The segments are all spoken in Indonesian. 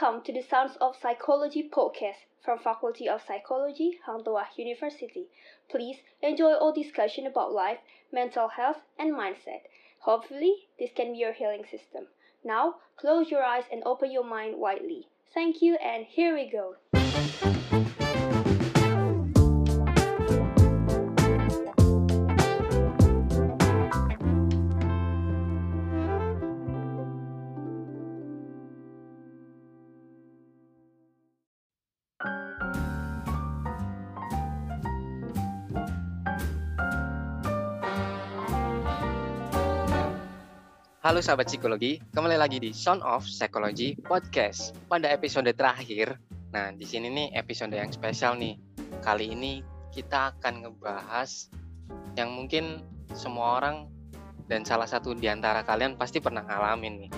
Welcome to the Sounds of Psychology podcast from Faculty of Psychology, Hang Tuah University. Please enjoy our discussion about life, mental health, and mindset. Hopefully, this can be your healing system. Now, close your eyes and open your mind widely. Thank you, and here we go. Halo sahabat psikologi, kembali lagi di Sound of Psychology Podcast. Pada episode terakhir, nah di sini nih episode yang spesial nih. Kali ini kita akan ngebahas yang mungkin semua orang dan salah satu di antara kalian pasti pernah ngalamin nih.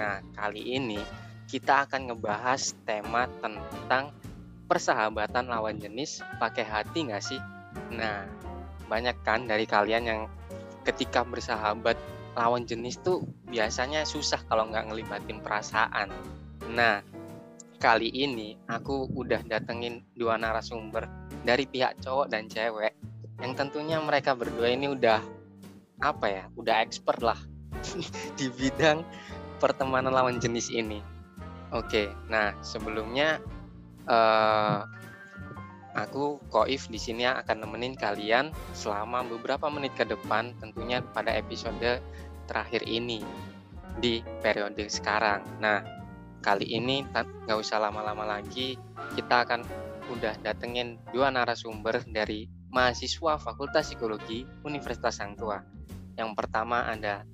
Nah, kali ini kita akan ngebahas tema tentang persahabatan lawan jenis pakai hati nggak sih? Nah, banyak kan dari kalian yang ketika bersahabat lawan jenis tuh biasanya susah kalau nggak ngelibatin perasaan. Nah, kali ini aku udah datengin dua narasumber dari pihak cowok dan cewek yang tentunya mereka berdua ini udah apa ya, udah expert lah di bidang pertemanan lawan jenis ini. Oke, nah sebelumnya uh, Aku Koif di sini akan nemenin kalian selama beberapa menit ke depan tentunya pada episode terakhir ini di periode sekarang. Nah, kali ini nggak usah lama-lama lagi, kita akan udah datengin dua narasumber dari mahasiswa Fakultas Psikologi Universitas Sang Tua. Yang pertama ada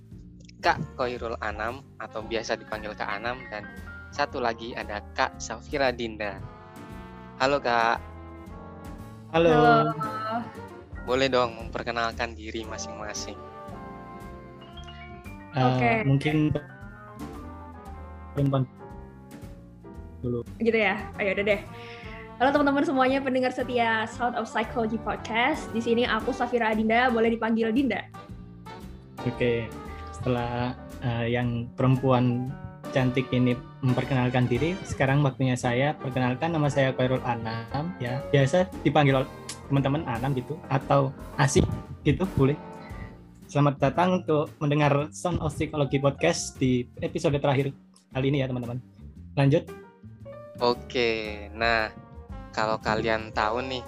Kak Koirul Anam atau biasa dipanggil Kak Anam dan satu lagi ada Kak Safira Dinda. Halo Kak. Halo. Halo. Boleh dong memperkenalkan diri masing-masing. Uh, Oke. Okay. Mungkin perempuan dulu. Gitu ya. Ayo udah deh. Halo teman-teman semuanya pendengar setia Sound of Psychology Podcast. Di sini aku Safira Adinda, boleh dipanggil Dinda. Oke. Okay. Setelah uh, yang perempuan cantik ini memperkenalkan diri. Sekarang waktunya saya perkenalkan nama saya Khairul Anam ya. Biasa dipanggil teman-teman Anam gitu atau Asik gitu boleh. Selamat datang untuk mendengar Sound of Psychology Podcast di episode terakhir kali ini ya teman-teman. Lanjut. Oke, nah kalau kalian tahu nih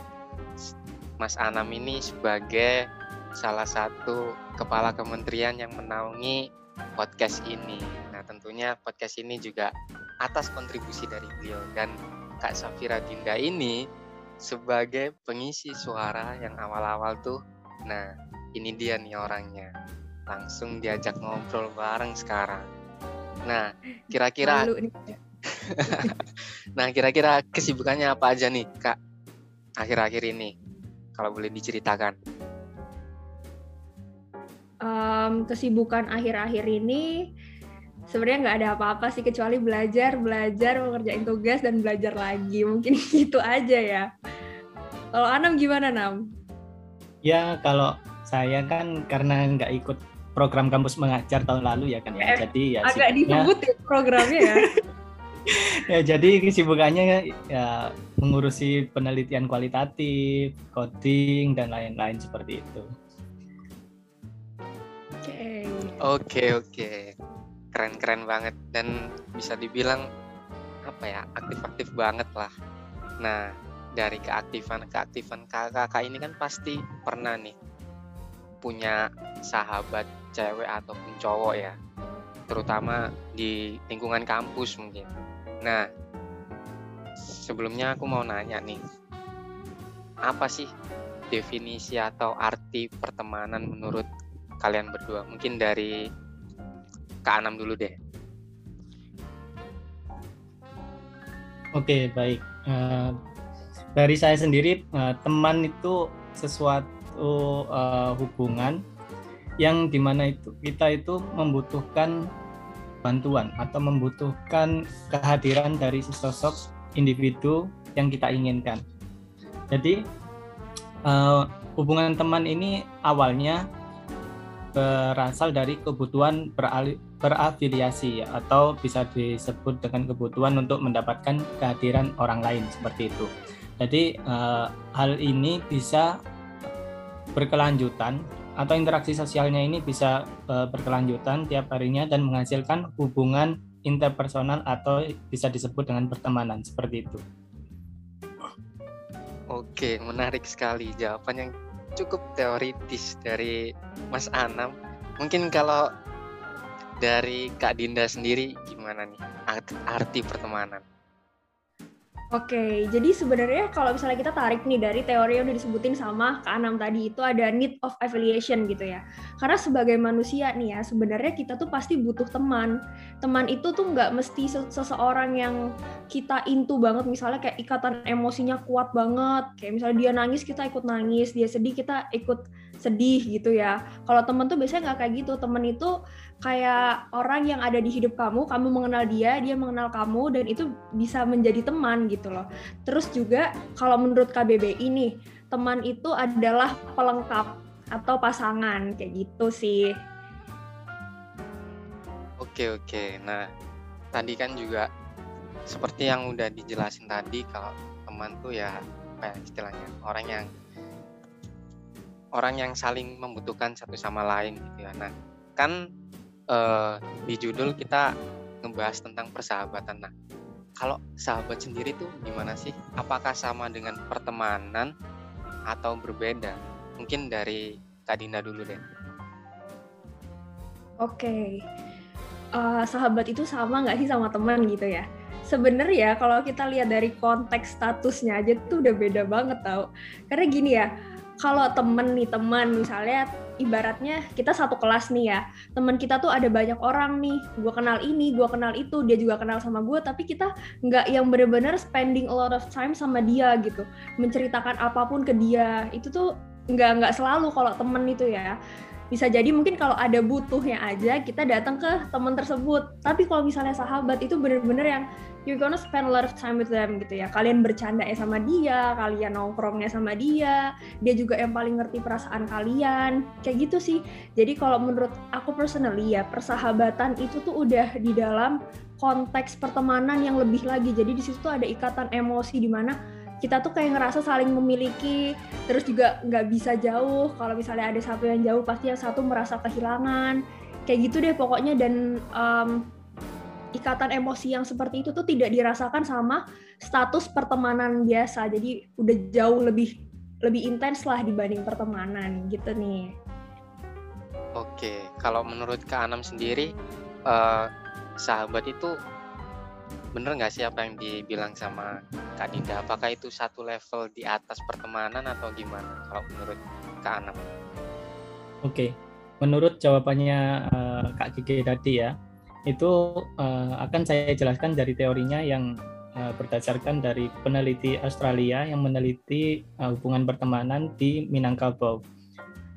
Mas Anam ini sebagai salah satu kepala kementerian yang menaungi podcast ini tentunya podcast ini juga atas kontribusi dari beliau dan Kak Safira Dinda ini sebagai pengisi suara yang awal-awal tuh nah ini dia nih orangnya langsung diajak ngobrol bareng sekarang nah kira-kira nah kira-kira kesibukannya apa aja nih kak akhir-akhir ini kalau boleh diceritakan um, kesibukan akhir-akhir ini sebenarnya nggak ada apa-apa sih kecuali belajar, belajar, mengerjain tugas dan belajar lagi. Mungkin gitu aja ya. Kalau Anam gimana Nam? Ya kalau saya kan karena nggak ikut program kampus mengajar tahun lalu ya kan ya. Eh, jadi ya agak disebut ya programnya ya. ya jadi kesibukannya ya mengurusi penelitian kualitatif, coding dan lain-lain seperti itu. Oke. Okay. Oke okay, oke. Okay keren-keren banget dan bisa dibilang apa ya aktif-aktif banget lah. Nah dari keaktifan-keaktifan kakak-kakak ini kan pasti pernah nih punya sahabat cewek ataupun cowok ya, terutama di lingkungan kampus mungkin. Nah sebelumnya aku mau nanya nih, apa sih definisi atau arti pertemanan menurut kalian berdua? Mungkin dari Kak Anam dulu deh. Oke, baik. Uh, dari saya sendiri, uh, teman itu sesuatu uh, hubungan yang di mana itu kita itu membutuhkan bantuan atau membutuhkan kehadiran dari sesosok individu yang kita inginkan. Jadi uh, hubungan teman ini awalnya berasal dari kebutuhan berafiliasi atau bisa disebut dengan kebutuhan untuk mendapatkan kehadiran orang lain seperti itu. Jadi uh, hal ini bisa berkelanjutan atau interaksi sosialnya ini bisa uh, berkelanjutan tiap harinya dan menghasilkan hubungan interpersonal atau bisa disebut dengan pertemanan seperti itu. Oke, menarik sekali jawaban yang cukup teoritis dari Mas Anam. Mungkin kalau dari Kak Dinda sendiri gimana nih arti pertemanan? Oke, jadi sebenarnya kalau misalnya kita tarik nih dari teori yang udah disebutin sama Kak Anam tadi itu ada need of affiliation gitu ya. Karena sebagai manusia nih ya, sebenarnya kita tuh pasti butuh teman. Teman itu tuh nggak mesti seseorang yang kita intu banget, misalnya kayak ikatan emosinya kuat banget. Kayak misalnya dia nangis, kita ikut nangis, dia sedih, kita ikut sedih gitu ya. Kalau teman tuh biasanya nggak kayak gitu. Teman itu kayak orang yang ada di hidup kamu, kamu mengenal dia, dia mengenal kamu, dan itu bisa menjadi teman gitu loh. Terus juga kalau menurut KBBI ini, teman itu adalah pelengkap atau pasangan kayak gitu sih. Oke oke, nah tadi kan juga seperti yang udah dijelasin tadi kalau teman tuh ya apa ya istilahnya orang yang orang yang saling membutuhkan satu sama lain gitu ya. Nah kan uh, di judul kita ngebahas tentang persahabatan. Nah, kalau sahabat sendiri tuh gimana sih? Apakah sama dengan pertemanan atau berbeda? Mungkin dari Kak Dinda dulu deh. Oke, okay. uh, eh, sahabat itu sama nggak sih sama teman gitu ya? Sebenarnya kalau kita lihat dari konteks statusnya aja tuh udah beda banget tau. Karena gini ya, kalau temen nih teman misalnya ibaratnya kita satu kelas nih ya teman kita tuh ada banyak orang nih. Gue kenal ini gue kenal itu dia juga kenal sama gue tapi kita nggak yang bener-bener spending a lot of time sama dia gitu. Menceritakan apa pun ke dia itu tuh nggak nggak selalu kalau temen itu ya bisa jadi mungkin kalau ada butuhnya aja kita datang ke teman tersebut tapi kalau misalnya sahabat itu bener-bener yang you're gonna spend a lot of time with them gitu ya. Kalian bercanda ya sama dia, kalian nongkrongnya sama dia, dia juga yang paling ngerti perasaan kalian. Kayak gitu sih. Jadi kalau menurut aku personally ya, persahabatan itu tuh udah di dalam konteks pertemanan yang lebih lagi. Jadi di situ ada ikatan emosi di mana kita tuh kayak ngerasa saling memiliki, terus juga nggak bisa jauh. Kalau misalnya ada satu yang jauh, pasti yang satu merasa kehilangan. Kayak gitu deh pokoknya dan um, ikatan emosi yang seperti itu tuh tidak dirasakan sama status pertemanan biasa. Jadi udah jauh lebih lebih intens lah dibanding pertemanan gitu nih. Oke, kalau menurut Kak Anam sendiri, uh, sahabat itu bener nggak sih apa yang dibilang sama Kak Dinda? Apakah itu satu level di atas pertemanan atau gimana? Kalau menurut Kak Anam? Oke, menurut jawabannya uh, Kak Gigi tadi ya, itu uh, akan saya jelaskan dari teorinya yang uh, berdasarkan dari peneliti Australia yang meneliti uh, hubungan pertemanan di Minangkabau.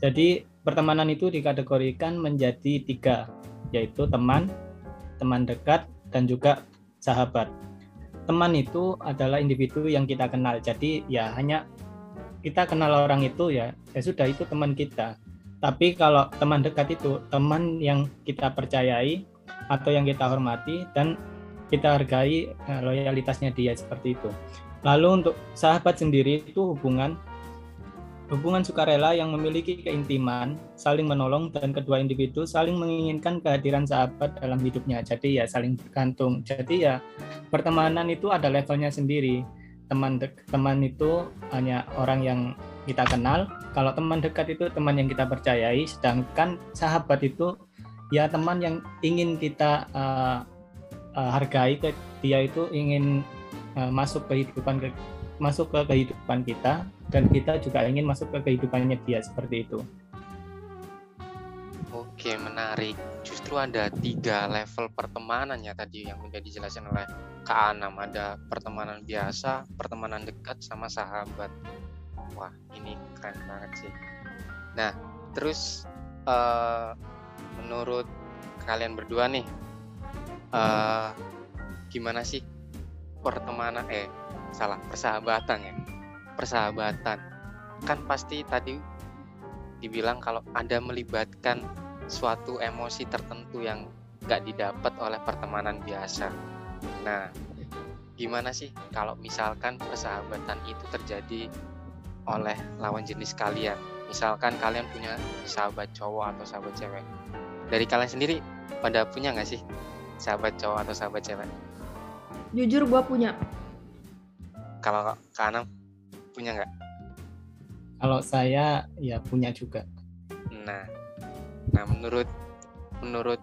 Jadi pertemanan itu dikategorikan menjadi tiga, yaitu teman, teman dekat, dan juga sahabat. Teman itu adalah individu yang kita kenal. Jadi ya hanya kita kenal orang itu ya, ya sudah itu teman kita. Tapi kalau teman dekat itu teman yang kita percayai, atau yang kita hormati dan kita hargai eh, loyalitasnya dia seperti itu. Lalu untuk sahabat sendiri itu hubungan hubungan sukarela yang memiliki keintiman, saling menolong dan kedua individu saling menginginkan kehadiran sahabat dalam hidupnya. Jadi ya saling bergantung. Jadi ya pertemanan itu ada levelnya sendiri. Teman teman itu hanya orang yang kita kenal. Kalau teman dekat itu teman yang kita percayai, sedangkan sahabat itu ya teman yang ingin kita uh, uh, hargai dia itu ingin uh, masuk ke kehidupan ke, masuk ke kehidupan kita dan kita juga ingin masuk ke kehidupannya dia seperti itu. Oke menarik. Justru ada tiga level pertemanan ya tadi yang sudah dijelaskan oleh Kak Anam. Ada pertemanan biasa, pertemanan dekat, sama sahabat. Wah ini keren banget sih. Nah terus uh, menurut kalian berdua nih uh, gimana sih pertemanan eh salah persahabatan ya persahabatan kan pasti tadi dibilang kalau ada melibatkan suatu emosi tertentu yang nggak didapat oleh pertemanan biasa. Nah, gimana sih kalau misalkan persahabatan itu terjadi oleh lawan jenis kalian? Misalkan kalian punya sahabat cowok atau sahabat cewek. Dari kalian sendiri, pada punya nggak sih sahabat cowok atau sahabat cewek? Jujur gue punya. Kalau Kanam punya nggak? Kalau saya ya punya juga. Nah, nah menurut menurut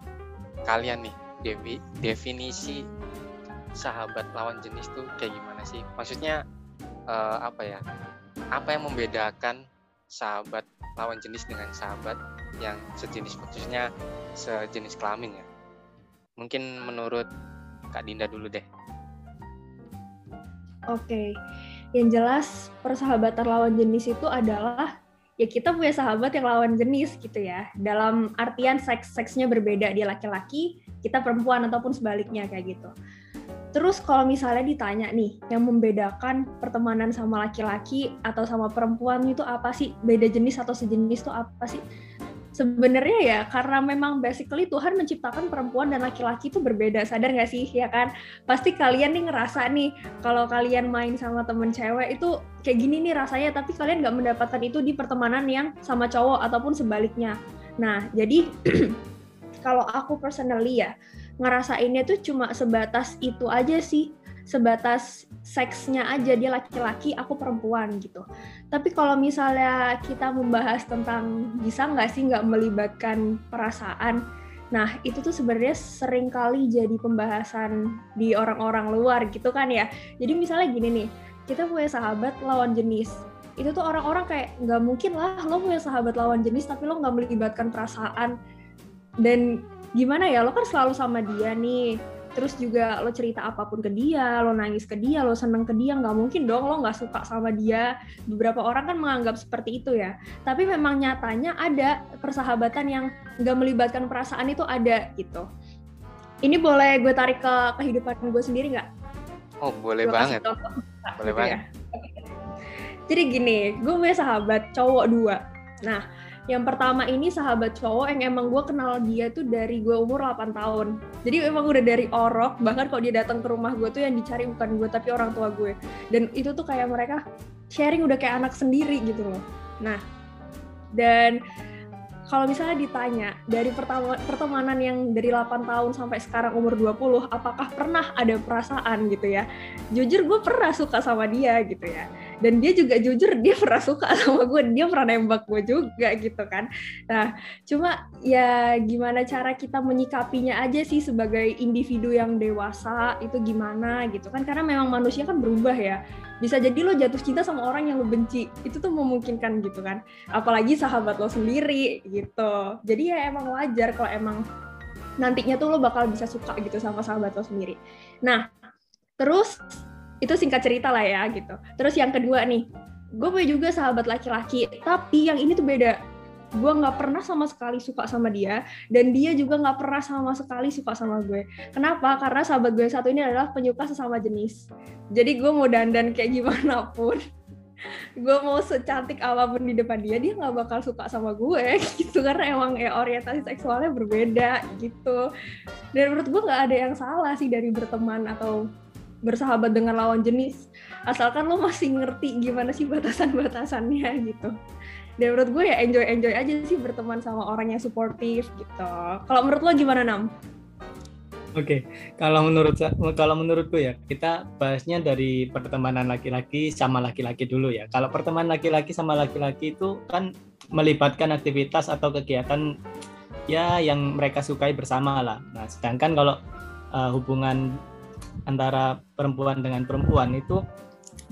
kalian nih devi, definisi sahabat lawan jenis tuh kayak gimana sih? Maksudnya uh, apa ya? Apa yang membedakan sahabat lawan jenis dengan sahabat yang sejenis khususnya sejenis kelamin ya? Mungkin menurut Kak Dinda dulu deh. Oke. Okay yang jelas persahabatan lawan jenis itu adalah ya kita punya sahabat yang lawan jenis gitu ya. Dalam artian seks seksnya berbeda dia laki-laki kita perempuan ataupun sebaliknya kayak gitu. Terus kalau misalnya ditanya nih yang membedakan pertemanan sama laki-laki atau sama perempuan itu apa sih? Beda jenis atau sejenis itu apa sih sebenarnya ya karena memang basically Tuhan menciptakan perempuan dan laki-laki itu berbeda. Sadar nggak sih? Ya kan? Pasti kalian nih ngerasa nih kalau kalian main sama temen cewek itu kayak gini nih rasanya tapi kalian nggak mendapatkan itu di pertemanan yang sama cowok ataupun sebaliknya. Nah jadi kalau aku personally ya ngerasainnya tuh cuma sebatas itu aja sih sebatas seksnya aja dia laki-laki aku perempuan gitu. Tapi kalau misalnya kita membahas tentang bisa nggak sih nggak melibatkan perasaan nah itu tuh sebenarnya sering kali jadi pembahasan di orang-orang luar gitu kan ya. Jadi misalnya gini nih kita punya sahabat lawan jenis. Itu tuh orang-orang kayak nggak mungkin lah lo punya sahabat lawan jenis tapi lo nggak melibatkan perasaan. Dan gimana ya lo kan selalu sama dia nih terus juga lo cerita apa pun ke dia lo nangis ke dia lo seneng ke dia nggak mungkin dong lo nggak suka sama dia. Beberapa orang kan menganggap seperti itu ya. Tapi memang nyatanya ada persahabatan yang nggak melibatkan perasaan itu ada gitu. Ini boleh gue tarik ke kehidupan gue sendiri nggak? Oh boleh gue banget. contoh, boleh gitu banget. Ya. jadi gini gue punya sahabat cowok dua. Nah yang pertama ini sahabat cowok yang emang gue kenal dia tuh dari gue umur 8 tahun. Jadi emang udah dari orok, bahkan kalau dia datang ke rumah gue tuh yang dicari bukan gue tapi orang tua gue. Dan itu tuh kayak mereka sharing udah kayak anak sendiri gitu loh. Nah, dan kalau misalnya ditanya dari pertemanan yang dari 8 tahun sampai sekarang umur 20, apakah pernah ada perasaan gitu ya? Jujur gue pernah suka sama dia gitu ya dan dia juga jujur dia pernah suka sama gue dia pernah nembak gue juga gitu kan. Nah cuma ya gimana cara kita menyikapinya aja sih sebagai individu yang dewasa itu gimana gitu kan. Karena memang manusia kan berubah ya. Bisa jadi lo jatuh cinta sama orang yang lo benci itu tuh memungkinkan gitu kan. Apalagi sahabat lo sendiri gitu. Jadi ya emang wajar kalau emang nantinya tuh lo bakal bisa suka gitu sama sahabat lo sendiri. Nah terus itu singkat cerita lah ya gitu. Terus yang kedua nih gue punya juga sahabat laki-laki tapi yang ini tuh beda. Gue nggak pernah sama sekali suka sama dia dan dia juga nggak pernah sama sekali suka sama gue. Kenapa? Karena sahabat gue satu ini adalah penyuka sesama jenis. Jadi gue mau dandan kayak gimana pun gue mau secantik apa pun di depan dia dia nggak bakal suka sama gue gitu. Karena emang ya orientasi seksualnya berbeda gitu. Dan menurut gue nggak ada yang salah sih dari berteman atau bersahabat dengan lawan jenis asalkan lo masih ngerti gimana sih batasan-batasannya gitu dan menurut gue ya enjoy enjoy aja sih berteman sama orang yang suportif gitu kalau menurut lo gimana nam Oke, okay. kalau menurut kalau menurutku ya kita bahasnya dari pertemanan laki-laki sama laki-laki dulu ya. Kalau pertemanan laki-laki sama laki-laki itu kan melibatkan aktivitas atau kegiatan ya yang mereka sukai bersama lah. Nah, sedangkan kalau uh, hubungan antara perempuan dengan perempuan itu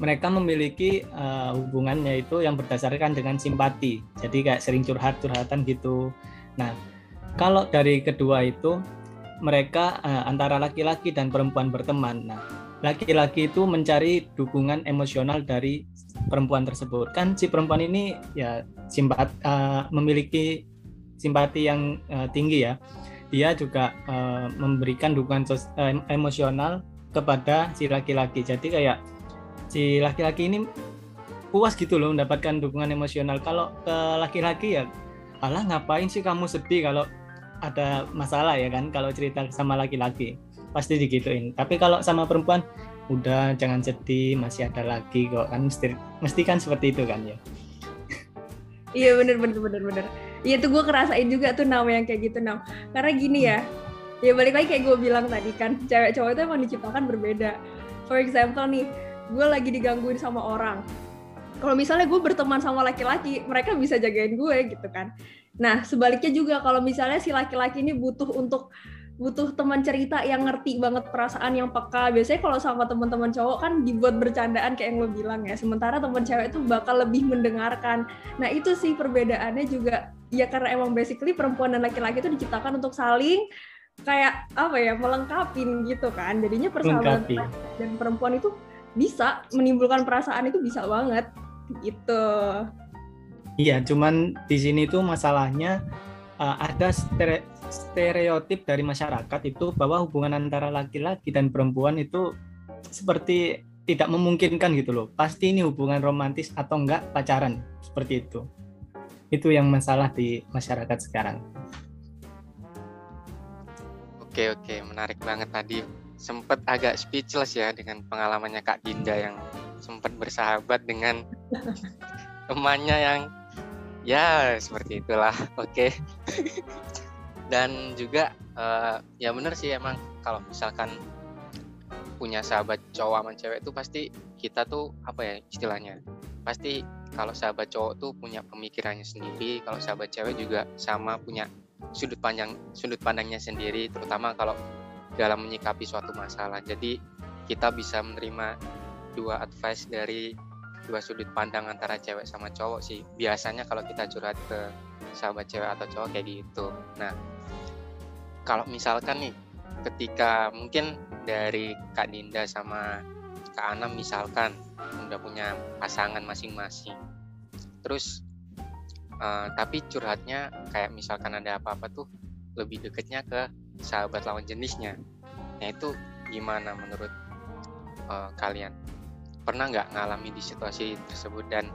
mereka memiliki uh, hubungannya itu yang berdasarkan dengan simpati. Jadi kayak sering curhat-curhatan gitu. Nah, kalau dari kedua itu mereka uh, antara laki-laki dan perempuan berteman. Nah, laki-laki itu mencari dukungan emosional dari perempuan tersebut. Kan si perempuan ini ya simpat uh, memiliki simpati yang uh, tinggi ya. Dia juga uh, memberikan dukungan sos, uh, emosional kepada si laki-laki. Jadi kayak si laki-laki ini puas gitu loh mendapatkan dukungan emosional. Kalau ke laki-laki ya, alah ngapain sih kamu sedih kalau ada masalah ya kan kalau cerita sama laki-laki? Pasti digituin. Tapi kalau sama perempuan udah jangan sedih masih ada lagi kok. Kan mesti mesti kan seperti itu kan ya. Iya bener bener bener bener. Iya tuh gue kerasain juga tuh nama yang kayak gitu nam karena gini ya ya balik lagi kayak gue bilang tadi kan cewek cowok itu emang diciptakan berbeda for example nih gue lagi digangguin sama orang kalau misalnya gue berteman sama laki-laki mereka bisa jagain gue gitu kan nah sebaliknya juga kalau misalnya si laki-laki ini butuh untuk butuh teman cerita yang ngerti banget perasaan yang peka. Biasanya kalau sama teman-teman cowok kan dibuat bercandaan kayak yang lo bilang ya. Sementara teman cewek itu bakal lebih mendengarkan. Nah itu sih perbedaannya juga ya karena emang basically perempuan dan laki-laki itu diciptakan untuk saling kayak apa ya melengkapin gitu kan. Jadinya persahabatan dan perempuan itu bisa menimbulkan perasaan itu bisa banget gitu. Iya, cuman di sini tuh masalahnya uh, ada stere stereotip dari masyarakat itu bahwa hubungan antara laki-laki dan perempuan itu seperti tidak memungkinkan gitu loh. Pasti ini hubungan romantis atau enggak pacaran seperti itu. Itu yang masalah di masyarakat sekarang. Oke oke, menarik banget tadi. Sempat agak speechless ya dengan pengalamannya Kak Dinda yang sempat bersahabat dengan temannya yang ya seperti itulah. Oke. dan juga uh, ya bener sih emang kalau misalkan punya sahabat cowok sama cewek itu pasti kita tuh apa ya istilahnya pasti kalau sahabat cowok tuh punya pemikirannya sendiri kalau sahabat cewek juga sama punya sudut pandang sudut pandangnya sendiri terutama kalau dalam menyikapi suatu masalah. Jadi kita bisa menerima dua advice dari dua sudut pandang antara cewek sama cowok sih. Biasanya kalau kita curhat ke sahabat cewek atau cowok kayak gitu. Nah kalau misalkan nih ketika mungkin dari Kak Dinda sama Kak Anam misalkan udah punya pasangan masing-masing terus uh, tapi curhatnya kayak misalkan ada apa-apa tuh lebih deketnya ke sahabat lawan jenisnya. Nah itu gimana menurut uh, kalian? Pernah nggak ngalami di situasi tersebut dan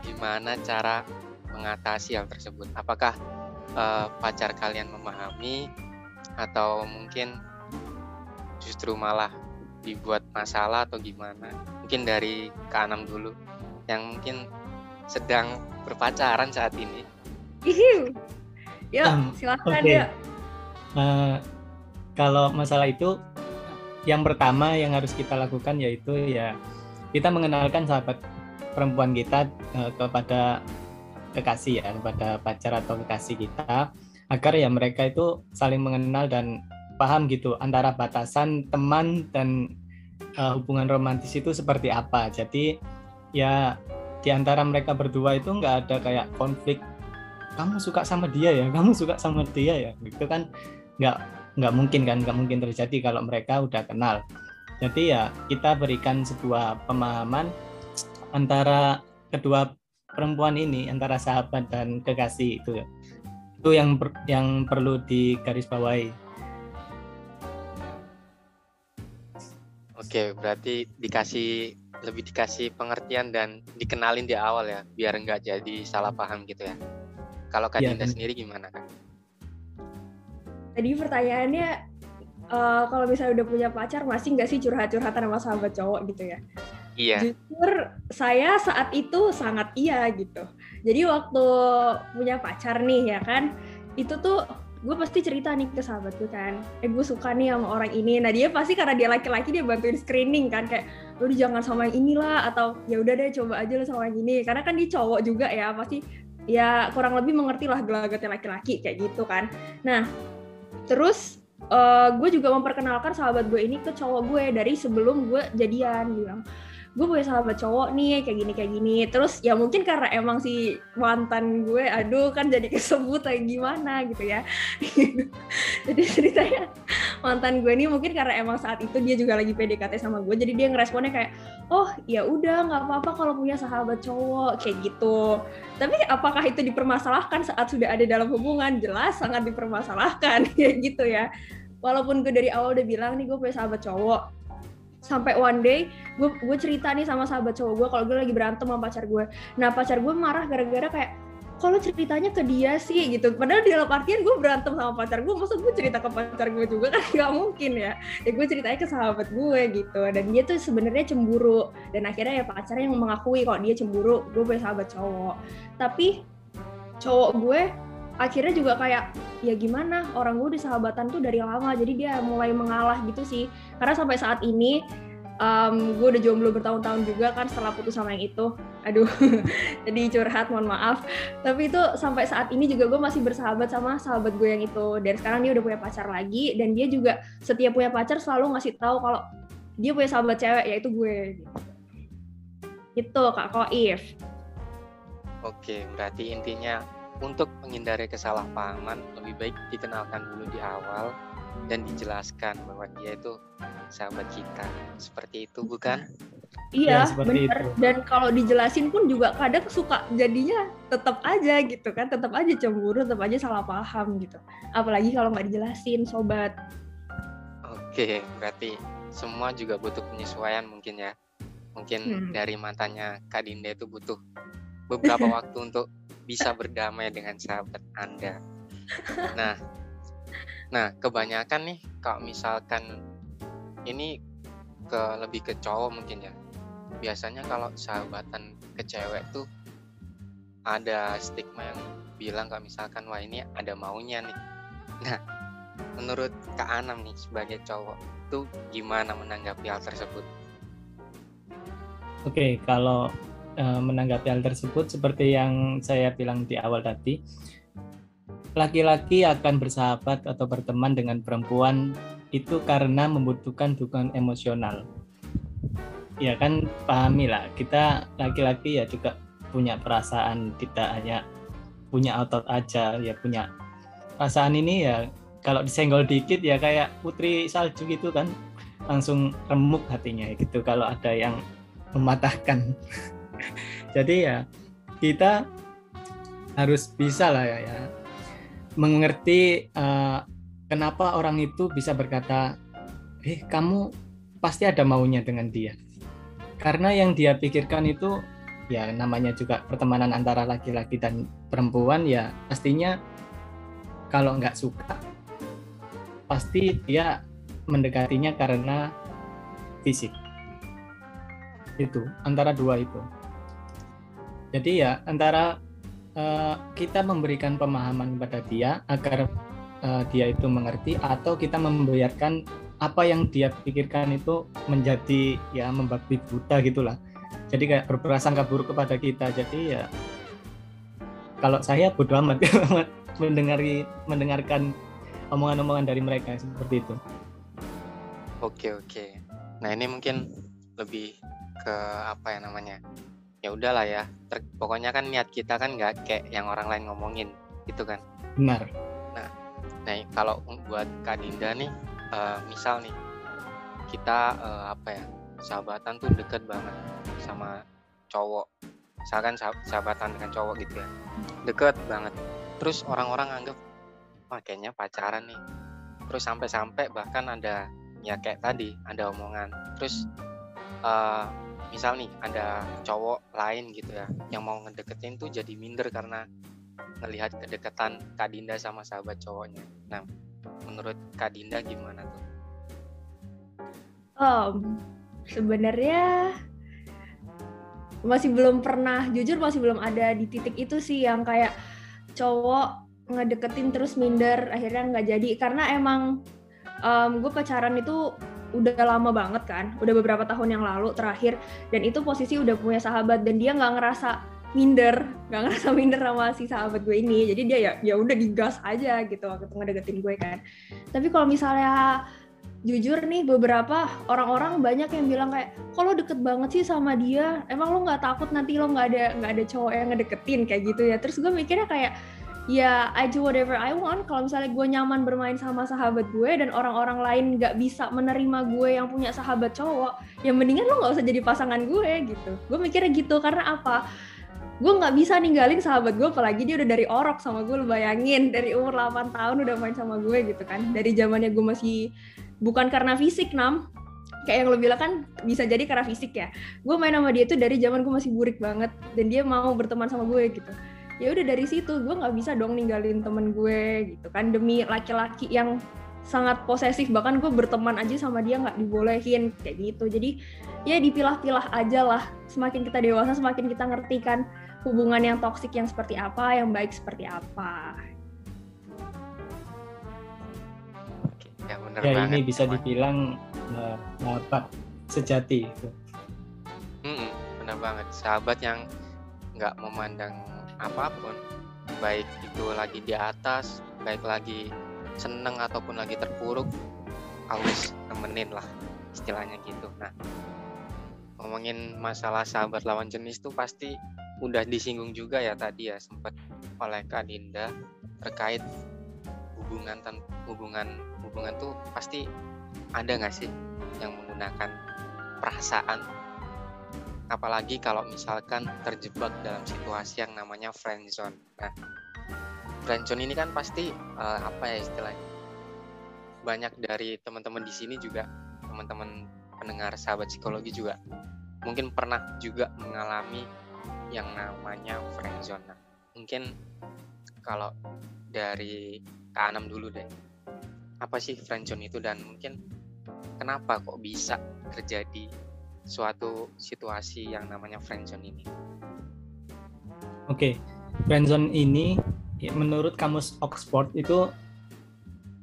gimana cara mengatasi hal tersebut? Apakah uh, pacar kalian memahami atau mungkin justru malah dibuat masalah atau gimana? Mungkin dari Kak dulu yang mungkin sedang berpacaran saat ini Ihiu. yuk um, silakan okay. ya uh, kalau masalah itu yang pertama yang harus kita lakukan yaitu ya kita mengenalkan sahabat perempuan kita uh, kepada kekasih ya kepada pacar atau kekasih kita agar ya mereka itu saling mengenal dan paham gitu antara batasan teman dan uh, hubungan romantis itu seperti apa. Jadi ya di antara mereka berdua itu nggak ada kayak konflik kamu suka sama dia ya, kamu suka sama dia ya, gitu kan nggak nggak mungkin kan, nggak mungkin terjadi kalau mereka udah kenal. Jadi ya kita berikan sebuah pemahaman antara kedua perempuan ini antara sahabat dan kekasih itu itu yang yang perlu digarisbawahi. Oke, berarti dikasih lebih dikasih pengertian dan dikenalin di awal ya, biar nggak jadi salah paham gitu ya. Kalau Kak ya, Dinda sendiri gimana kan? Tadi pertanyaannya uh, kalau misalnya udah punya pacar masih nggak sih curhat-curhatan sama sahabat cowok gitu ya? Iya. Jujur saya saat itu sangat iya gitu. Jadi waktu punya pacar nih ya kan, itu tuh gue pasti cerita nih ke sahabat gue kan, eh gue suka nih sama orang ini. Nah dia pasti karena dia laki-laki dia bantuin screening kan kayak, lu jangan sama yang inilah atau ya udah deh coba aja lu sama yang ini. Karena kan dia cowok juga ya pasti ya kurang lebih mengerti lah gelagatnya laki-laki kayak gitu kan. Nah terus uh, gue juga memperkenalkan sahabat gue ini ke cowok gue dari sebelum gue jadian bilang gue punya sahabat cowok nih kayak gini kayak gini. Terus ya mungkin karena emang si mantan gue aduh kan jadi kesebut kayak gimana gitu ya. Jadi ceritanya mantan gue nih mungkin karena emang saat itu dia juga lagi PDKT sama gue jadi dia ngeresponnya kayak oh ya udah nggak apa-apa kalau punya sahabat cowok kayak gitu. Tapi apakah itu dipermasalahkan saat sudah ada dalam hubungan? Jelas sangat dipermasalahkan kayak gitu ya. Walaupun gue dari awal udah bilang nih gue punya sahabat cowok sampai one day gue gue cerita nih sama sahabat cowok gue kalau gue lagi berantem sama pacar gue nah pacar gue marah gara-gara kayak kalau ceritanya ke dia sih? Gitu. Padahal di dalam artian gue berantem sama pacar gue masa gue cerita ke pacar gue juga kan nggak mungkin ya. Ya gue ceritanya ke sahabat gue gitu. Dan dia tuh sebenarnya cemburu. Dan akhirnya ya pacarnya yang mengakui kalau dia cemburu gue punya sahabat cowok. Tapi cowok gue akhirnya juga kayak ya gimana orang gue di sahabatan tuh dari lama jadi dia mulai mengalah gitu sih. Karena sampai saat ini um, gue udah jomblo bertahun-tahun juga kan setelah putus sama yang itu. Aduh jadi curhat mohon maaf. Tapi itu sampai saat ini juga gue masih bersahabat sama sahabat gue yang itu. Dan sekarang dia udah punya pacar lagi dan dia juga setiap punya pacar selalu ngasih tahu kalau dia punya sahabat cewek yaitu gue. Gitu itu kak Koif. Oke berarti intinya untuk menghindari kesalahpahaman lebih baik dikenalkan dulu di awal dan dijelaskan bahwa dia itu sahabat kita. Seperti itu bukan? Iya ya, benar dan kalau dijelasin pun juga kadang suka jadinya tetap aja gitu kan tetap aja cemburu tetap aja salah paham gitu. Apalagi kalau nggak dijelasin sobat. Oke berarti semua juga butuh penyesuaian mungkin ya. Mungkin hmm. dari matanya Kak Dinda itu butuh beberapa waktu untuk bisa berdamai dengan sahabat Anda. Nah, nah kebanyakan nih kalau misalkan ini ke lebih ke cowok mungkin ya. Biasanya kalau sahabatan ke cewek tuh ada stigma yang bilang kalau misalkan wah ini ada maunya nih. Nah, menurut Kak Anam nih sebagai cowok tuh gimana menanggapi hal tersebut? Oke, kalau Eh, menanggapi hal tersebut seperti yang saya bilang di awal tadi laki-laki akan bersahabat atau berteman dengan perempuan itu karena membutuhkan dukungan emosional. Ya kan pahami lah kita laki-laki ya juga punya perasaan tidak hanya punya otot aja ya punya perasaan ini ya kalau disenggol dikit ya kayak putri salju gitu kan langsung remuk hatinya gitu kalau ada yang mematahkan jadi ya kita harus bisa lah ya, ya. Mengerti uh, kenapa orang itu bisa berkata eh kamu pasti ada maunya dengan dia. Karena yang dia pikirkan itu ya namanya juga pertemanan antara laki-laki dan perempuan ya pastinya kalau nggak suka pasti dia mendekatinya karena fisik. Itu antara dua itu jadi ya antara uh, kita memberikan pemahaman kepada dia agar uh, dia itu mengerti atau kita membiarkan apa yang dia pikirkan itu menjadi ya membabi buta gitulah. Jadi kayak berprasangka buruk kepada kita. Jadi ya kalau saya bodoh amat mendengari mendengarkan omongan-omongan dari mereka seperti itu. Oke oke. Nah ini mungkin lebih ke apa ya namanya ya udahlah ya. Ter, pokoknya kan niat kita kan nggak kayak yang orang lain ngomongin gitu kan? Benar. Nah nah kalau buat kak Dinda nih uh, misal nih kita uh, apa ya sahabatan tuh deket banget sama cowok. Misalkan sahabatan dengan cowok gitu ya. Deket banget. Terus orang-orang anggap wah kayaknya pacaran nih. Terus sampai-sampai bahkan ada ya kayak tadi ada omongan. Terus uh, misal nih ada cowok lain gitu ya yang mau ngedeketin tuh jadi minder karena ngelihat kedekatan Kak Dinda sama sahabat cowoknya. Nah, menurut Kak Dinda gimana tuh? Um, sebenarnya masih belum pernah, jujur masih belum ada di titik itu sih yang kayak cowok ngedeketin terus minder akhirnya nggak jadi karena emang um, gue pacaran itu udah lama banget kan, udah beberapa tahun yang lalu terakhir, dan itu posisi udah punya sahabat dan dia nggak ngerasa minder, nggak ngerasa minder sama si sahabat gue ini, jadi dia ya ya udah digas aja gitu waktu ngedeketin gue kan. Tapi kalau misalnya jujur nih beberapa orang-orang banyak yang bilang kayak kalau deket banget sih sama dia? Emang lo nggak takut nanti lo nggak ada nggak ada cowok yang ngedeketin? Kayak gitu ya. Terus gue mikirnya kayak ya I do whatever I want. Kalau misalnya gue nyaman bermain sama sahabat gue dan orang-orang lain nggak bisa menerima gue yang punya sahabat cowok ya mendingan lo nggak usah jadi pasangan gue gitu. Gue mikirnya gitu karena apa? Gue nggak bisa ninggalin sahabat gue apalagi dia udah dari orok sama gue lo bayangin. Dari umur 8 tahun udah main sama gue gitu kan. Dari zamannya gue masih bukan karena fisik nam. Kayak yang lo bilang kan bisa jadi karena fisik ya. Gue main sama dia tuh dari zaman gue masih burik banget. Dan dia mau berteman sama gue gitu ya udah dari situ gue nggak bisa dong ninggalin temen gue gitu kan. Demi laki-laki yang sangat posesif bahkan gue berteman aja sama dia nggak dibolehin kayak gitu. Jadi ya dipilah-pilah aja lah. Semakin kita dewasa semakin kita ngerti kan hubungan yang toksik yang seperti apa yang baik seperti apa. Oke, ya bener ya banget ini bisa teman. dibilang uh, sahabat sejati itu. Mm-mm, bener banget. Sahabat yang nggak memandang apa pun baik itu lagi di atas baik lagi seneng ataupun lagi terpuruk harus nemenin lah istilahnya gitu. Nah ngomongin masalah sahabat lawan jenis tuh pasti udah disinggung juga ya tadi ya sempat oleh Kak Dinda terkait hubungan tan- hubungan hubungan tuh pasti ada nggak sih yang menggunakan perasaan apalagi kalau misalkan terjebak dalam situasi yang namanya friendzone. Nah, friendzone ini kan pasti eh, apa ya istilahnya? Banyak dari teman-teman di sini juga teman-teman pendengar sahabat psikologi juga mungkin pernah juga mengalami yang namanya friendzone. Nah, mungkin kalau dari Kak Anam dulu deh. Apa sih friendzone itu dan mungkin kenapa kok bisa terjadi suatu situasi yang namanya friendzone ini. Oke, friendzone ini ya, menurut kamus Oxford itu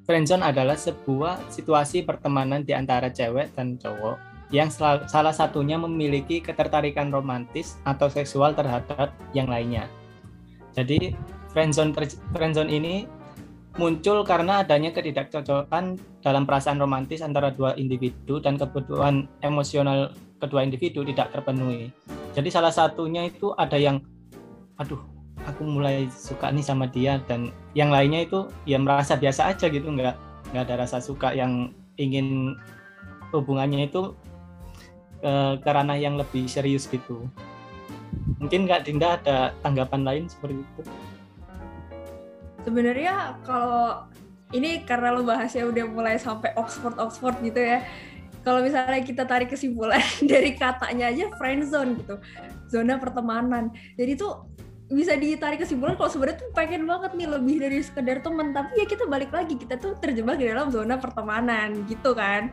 friendzone adalah sebuah situasi pertemanan di antara cewek dan cowok yang salah satunya memiliki ketertarikan romantis atau seksual terhadap yang lainnya. Jadi friendzone friendzone ini muncul karena adanya ketidakcocokan dalam perasaan romantis antara dua individu dan kebutuhan emosional kedua individu tidak terpenuhi. Jadi salah satunya itu ada yang aduh aku mulai suka nih sama dia dan yang lainnya itu ya merasa biasa aja gitu nggak nggak ada rasa suka yang ingin hubungannya itu eh, ke ranah yang lebih serius gitu mungkin nggak Dinda ada tanggapan lain seperti itu sebenarnya kalau ini karena lo bahasnya udah mulai sampai Oxford Oxford gitu ya kalau misalnya kita tarik kesimpulan dari katanya aja friend zone gitu zona pertemanan. Jadi tuh bisa ditarik kesimpulan kalau sebenarnya tuh pengen banget nih lebih dari sekedar teman. Tapi ya kita balik lagi kita tuh terjebak di dalam zona pertemanan gitu kan.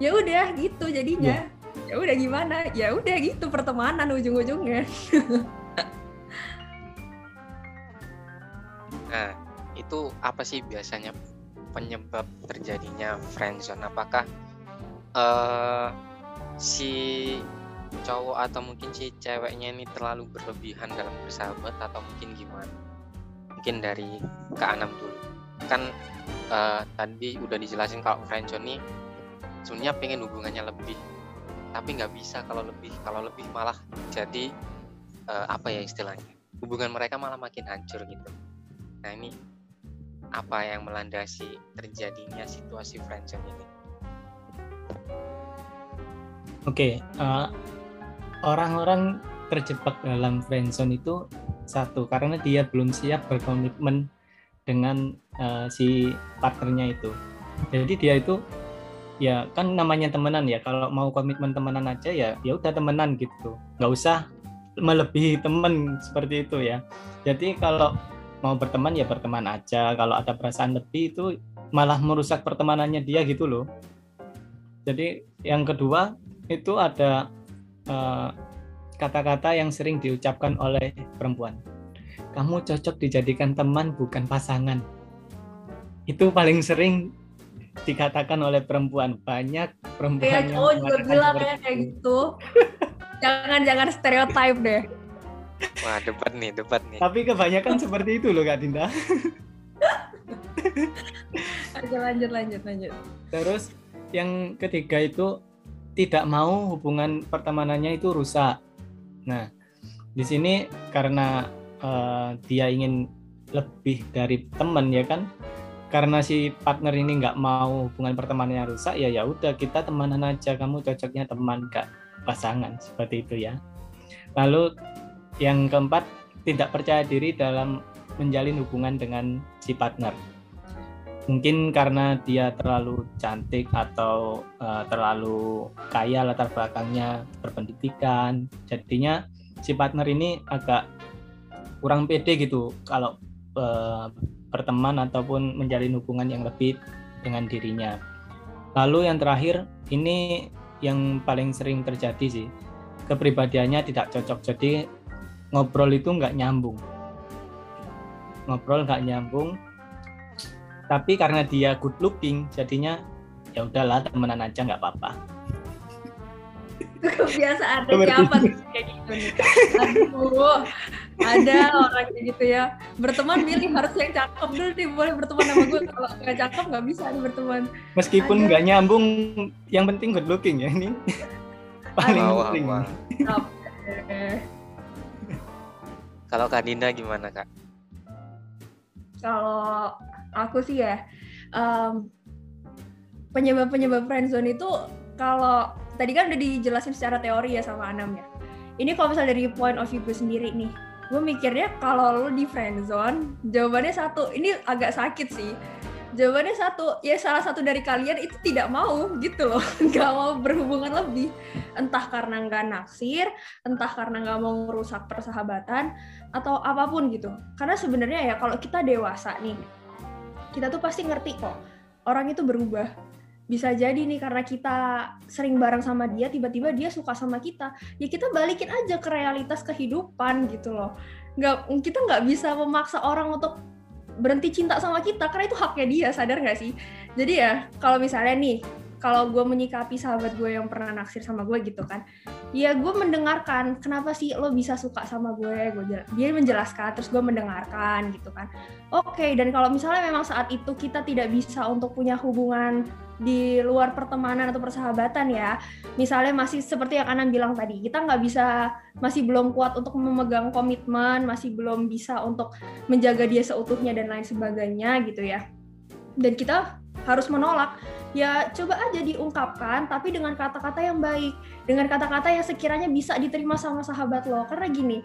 Ya udah gitu jadinya. Ya udah gimana? Ya udah gitu pertemanan ujung-ujungnya. Nah, itu apa sih biasanya penyebab terjadinya friendzone? Apakah eh si cowok atau mungkin si ceweknya ini terlalu berlebihan dalam bersahabat atau mungkin gimana? Mungkin dari Kak Anam dulu. Kan eh, tadi udah dijelasin kalau friendzone ini sebenarnya pengen hubungannya lebih tapi nggak bisa kalau lebih kalau lebih malah jadi eh, apa ya istilahnya hubungan mereka malah makin hancur gitu Nah ini apa yang melandasi terjadinya situasi friendzone ini? Oke, eh, orang-orang terjebak dalam friendzone itu satu karena dia belum siap berkomitmen dengan eh, si partnernya itu. Jadi dia itu ya kan namanya temenan ya. Kalau mau komitmen temenan aja ya ya udah temenan gitu. Nggak usah melebihi temen seperti itu ya. Jadi kalau mau berteman ya berteman aja. Kalau ada perasaan lebih itu malah merusak pertemanannya dia gitu loh. Jadi yang kedua itu ada eh, kata-kata yang sering diucapkan oleh perempuan. Kamu cocok dijadikan teman bukan pasangan. Itu paling sering dikatakan oleh perempuan. Banyak perempuan kayak yang cowok juga mengatakan bilang ya kayak itu. gitu jangan jangan stereotype deh Wah debat nih, debat nih. Tapi kebanyakan seperti itu loh Kak Dinda. Oke lanjut lanjut lanjut Terus yang ketiga itu tidak mau hubungan pertemanannya itu rusak. Nah, di sini karena eh, dia ingin lebih dari teman ya kan, karena si partner ini nggak mau hubungan pertemanannya rusak ya ya udah kita temanan aja. Kamu cocoknya teman gak pasangan seperti itu ya. Lalu yang keempat tidak percaya diri dalam menjalin hubungan dengan si partner mungkin karena dia terlalu cantik atau uh, terlalu kaya latar belakangnya berpendidikan jadinya si partner ini agak kurang pede gitu kalau uh, berteman ataupun menjalin hubungan yang lebih dengan dirinya. Lalu yang terakhir ini yang paling sering terjadi sih kepribadiannya tidak cocok jadi ngobrol itu nggak nyambung ngobrol nggak nyambung tapi karena dia good looking jadinya ya udahlah temenan aja nggak apa-apa. Kebiasaan siapa kayak gitu nih. Aduh ada orang kayak gitu ya. Berteman milih harus yang cakep dulu nih. Boleh berteman sama gue kalau nggak cakep nggak bisa nih berteman. Meskipun nggak nyambung yang penting good looking ya ini. Paling penting. kalau Kak Dinda gimana Kak? Kalau aku sih ya um, penyebab-penyebab friendzone itu kalau tadi kan udah dijelasin secara teori ya sama Anam ya. Ini kalau misalnya dari point of view gue sendiri nih, gue mikirnya kalau lo di friendzone, jawabannya satu, ini agak sakit sih. Jawabannya satu, ya salah satu dari kalian itu tidak mau gitu loh, nggak mau berhubungan lebih. Entah karena nggak naksir, entah karena nggak mau merusak persahabatan, atau apa pun gitu. Karena sebenarnya ya kalau kita dewasa nih, kita tuh pasti ngerti kok, orang itu berubah. Bisa jadi nih karena kita sering bareng sama dia tiba-tiba dia suka sama kita. Ya kita balikin aja ke realitas kehidupan gitu loh. Nggak kita nggak bisa memaksa orang untuk berhenti cinta sama kita karena itu haknya dia sadar nggak sih? Jadi ya kalau misalnya nih kalau gue menyikapi sahabat gue yang pernah naksir sama gue gitu kan ya gue mendengarkan kenapa sih lo bisa suka sama gue? Gue dia menjelaskan terus gue mendengarkan gitu kan. Oke okay, dan kalau misalnya memang saat itu kita tidak bisa untuk punya hubungan di luar pertemanan atau persahabatan ya misalnya masih seperti yang Anam bilang tadi kita nggak bisa masih belum kuat untuk memegang komitmen masih belum bisa untuk menjaga dia seutuhnya dan lain sebagainya gitu ya. Dan kita harus menolak ya coba aja diungkapkan tapi dengan kata-kata yang baik. Dengan kata-kata yang sekiranya bisa diterima sama sahabat lo. Karena gini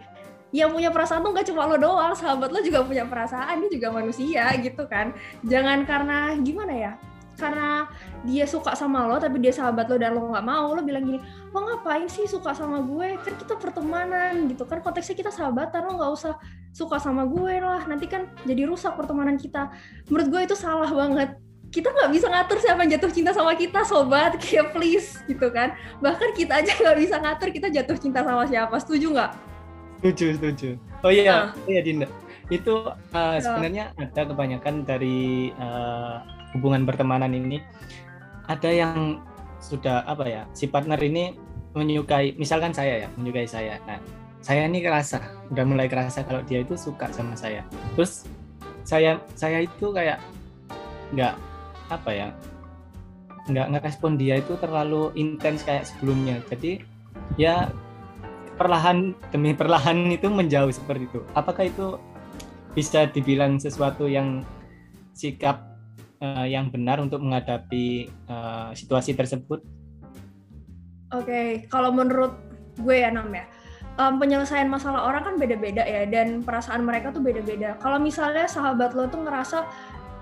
yang punya perasaan tuh gak cuma lo doang sahabat lo juga punya perasaan dia juga manusia gitu kan. Jangan karena gimana ya karena dia suka sama lo tapi dia sahabat lo dan lo nggak mau lo bilang gini lo ngapain sih suka sama gue? Kan kita pertemanan gitu kan. Konteksnya kita sahabatan lo nggak usah suka sama gue lah. Nanti kan jadi rusak pertemanan kita. Menurut gue itu salah banget kita nggak bisa ngatur siapa yang jatuh cinta sama kita sobat. Kayak please gitu kan. Bahkan kita aja nggak bisa ngatur kita jatuh cinta sama siapa. Setuju nggak? Setuju setuju. Oh iya uh. iya Dinda. Itu uh, sebenarnya ada kebanyakan dari uh, hubungan pertemanan ini. Ada yang sudah apa ya si partner ini menyukai misalkan saya ya menyukai saya. Nah saya ini kerasa udah mulai kerasa kalau dia itu suka sama saya. Terus saya saya itu kayak nggak apa ya nggak ngerespon dia itu terlalu intens kayak sebelumnya jadi ya perlahan demi perlahan itu menjauh seperti itu apakah itu bisa dibilang sesuatu yang sikap uh, yang benar untuk menghadapi uh, situasi tersebut? Oke, okay. kalau menurut gue ya Nam ya, um, penyelesaian masalah orang kan beda-beda ya, dan perasaan mereka tuh beda-beda. Kalau misalnya sahabat lo tuh ngerasa,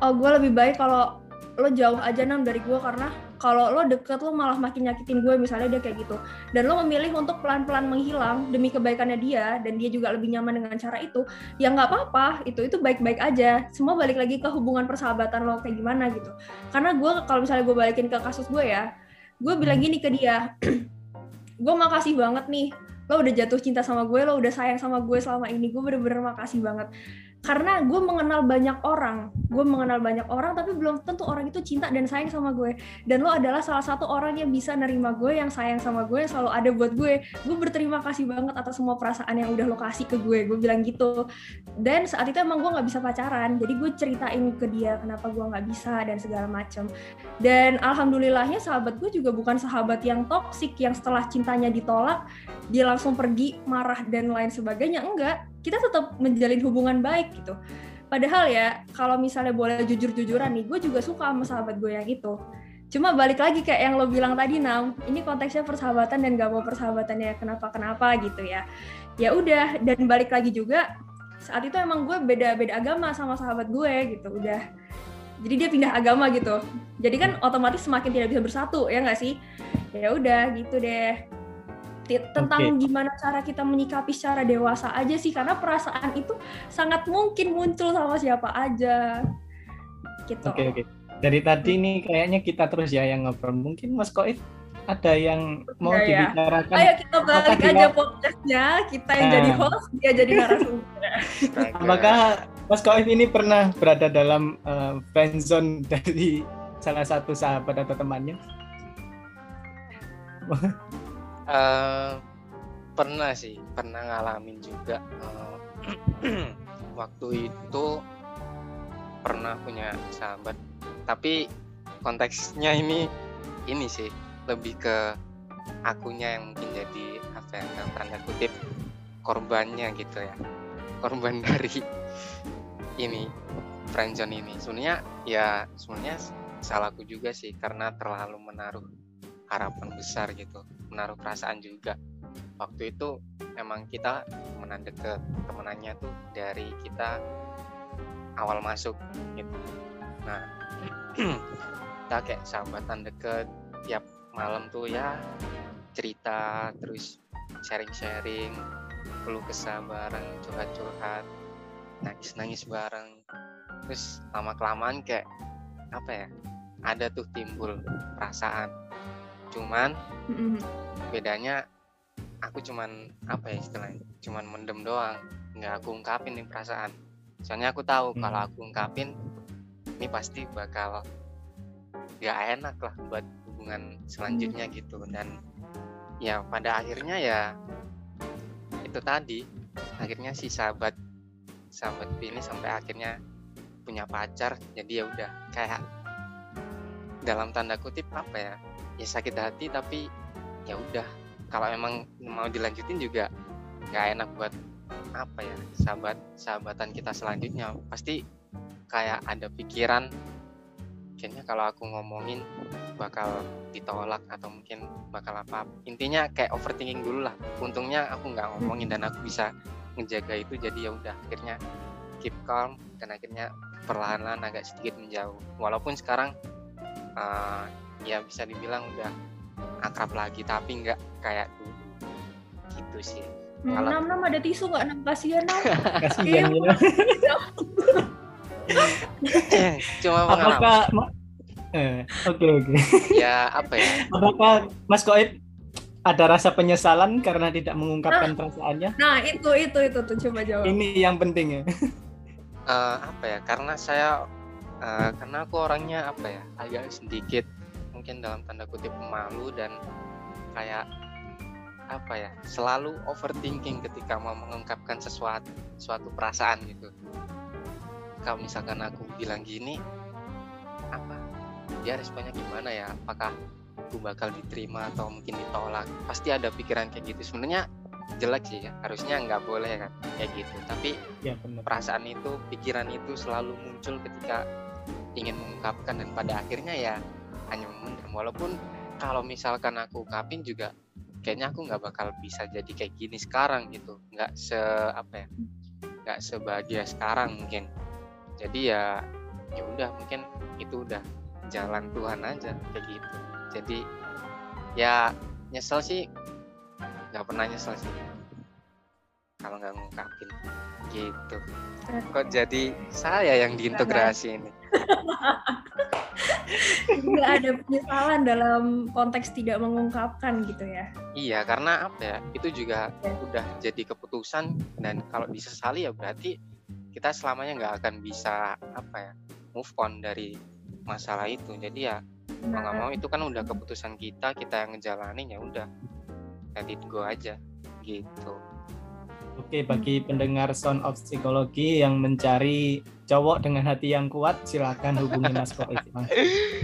oh gue lebih baik kalau lo jauh aja Nam dari gue karena kalau lo deket lo malah makin nyakitin gue misalnya dia kayak gitu. Dan lo memilih untuk pelan-pelan menghilang demi kebaikannya dia dan dia juga lebih nyaman dengan cara itu ya nggak apa-apa. Itu itu baik-baik aja. Semua balik lagi ke hubungan persahabatan lo kayak gimana gitu. Karena gue kalau misalnya gue balikin ke kasus gue ya gue bilang gini ke dia gue makasih banget nih lo udah jatuh cinta sama gue lo udah sayang sama gue selama ini. Gue bener-bener makasih banget karena gue mengenal banyak orang. Gue mengenal banyak orang tapi belum tentu orang itu cinta dan sayang sama gue. Dan lo adalah salah satu orang yang bisa nerima gue yang sayang sama gue yang selalu ada buat gue. Gue berterima kasih banget atas semua perasaan yang udah lo kasih ke gue. Gue bilang gitu. Dan saat itu emang gue nggak bisa pacaran. Jadi gue ceritain ke dia kenapa gue nggak bisa dan segala macem. Dan alhamdulillahnya sahabat gue juga bukan sahabat yang toksik yang setelah cintanya ditolak dia langsung pergi marah dan lain sebagainya. Enggak kita tetap menjalin hubungan baik gitu. Padahal ya kalau misalnya boleh jujur-jujuran nih gue juga suka sama sahabat gue yang itu. Cuma balik lagi kayak yang lo bilang tadi nam ini konteksnya persahabatan dan gak mau persahabatannya kenapa kenapa gitu ya. Ya udah dan balik lagi juga saat itu emang gue beda beda agama sama sahabat gue gitu udah. Jadi dia pindah agama gitu. Jadi kan otomatis semakin tidak bisa bersatu ya nggak sih? Ya udah gitu deh tentang okay. gimana cara kita menyikapi secara dewasa aja sih karena perasaan itu sangat mungkin muncul sama siapa aja gitu. Oke okay, oke. Okay. Dari tadi nih kayaknya kita terus ya yang ngobrol. Mungkin Mas Koif ada yang mau ya, dibicarakan. Ayo kita balik aja dia... podcastnya, kita yang nah. jadi host, dia jadi narasumber. Apakah Mas Koif ini pernah berada dalam uh, friendzone dari salah satu sahabat atau temannya? uh, pernah sih, pernah ngalamin juga. Uh, waktu itu pernah punya sahabat, tapi konteksnya ini ini sih lebih ke akunya yang mungkin jadi apa ya tanda kutip korbannya gitu ya. Korban dari ini friendzone ini. Sebenarnya ya sebenarnya salahku juga sih karena terlalu menaruh harapan besar gitu menaruh perasaan juga. Waktu itu emang kita temenan deket temenannya tuh dari kita awal masuk gitu. Nah kita kayak sahabatan deket tiap malam tuh ya cerita terus sharing-sharing perlu kesah bareng curhat-curhat nangis-nangis bareng. Terus lama kelamaan kayak apa ya ada tuh timbul perasaan cuman mm-hmm. bedanya aku cuman apa ya istilahnya cuman mendem doang nggak aku ungkapin nih perasaan soalnya aku tahu mm. kalau aku ungkapin ini pasti bakal gak enak lah buat hubungan selanjutnya hmm. gitu dan ya pada akhirnya ya itu tadi akhirnya si sahabat sahabat ini sampai akhirnya punya pacar jadi ya udah kayak dalam tanda kutip apa ya ya sakit hati tapi ya udah. Kalau emang mau dilanjutin juga nggak enak buat apa ya sahabat sahabatan kita selanjutnya. Pasti kayak ada pikiran kayaknya kalau aku ngomongin bakal ditolak atau mungkin bakal apa. Intinya kayak overthinking dulu lah. Untungnya aku nggak ngomongin dan aku bisa ngejaga itu jadi ya udah akhirnya keep calm dan akhirnya perlahan-lahan agak sedikit menjauh. Walaupun sekarang uh, ya bisa dibilang udah akrab lagi tapi nggak kayak dulu gitu sih Hmm, Kalau... Nam, nam ada tisu nggak? Nam kasihan nam. kasihan ya. Cuma Apakah eh, Oke oke. Ya apa ya? Apakah Mas Koib ada rasa penyesalan karena tidak mengungkapkan nah, perasaannya? Nah itu itu itu tuh coba jawab. Ini yang penting ya. uh, apa ya? Karena saya uh, karena aku orangnya apa ya agak sedikit mungkin dalam tanda kutip malu dan kayak apa ya selalu overthinking ketika mau mengungkapkan sesuatu suatu perasaan gitu. Kalau misalkan aku bilang gini apa? Dia responnya gimana ya? Apakah aku bakal diterima atau mungkin ditolak? Pasti ada pikiran kayak gitu. Sebenarnya jelek sih ya. Harusnya nggak boleh kan kayak gitu. Tapi ya, perasaan itu pikiran itu selalu muncul ketika ingin mengungkapkan dan pada akhirnya ya hanya memendam walaupun kalau misalkan aku ungkapin juga kayaknya aku nggak bakal bisa jadi kayak gini sekarang gitu. Nggak se apa ya nggak sebahagia sekarang mungkin. Jadi ya ya udah mungkin itu udah jalan Tuhan aja kayak gitu. Jadi ya nyesel sih. Nggak pernah nyesel sih kalau nggak ngungkapin. Gitu. Kok jadi saya yang diintegrasi ini? Nggak ada penyesalan dalam konteks tidak mengungkapkan gitu ya? Iya karena apa ya? Itu juga ya. udah jadi keputusan dan kalau disesali ya berarti kita selamanya nggak akan bisa apa ya move on dari masalah itu. Jadi ya mau nggak mau itu kan udah keputusan kita kita yang ngejalanin ya udah let it go aja. Gitu Oke, bagi pendengar Sound of Psikologi yang mencari cowok dengan hati yang kuat, silakan hubungi Mas Koif.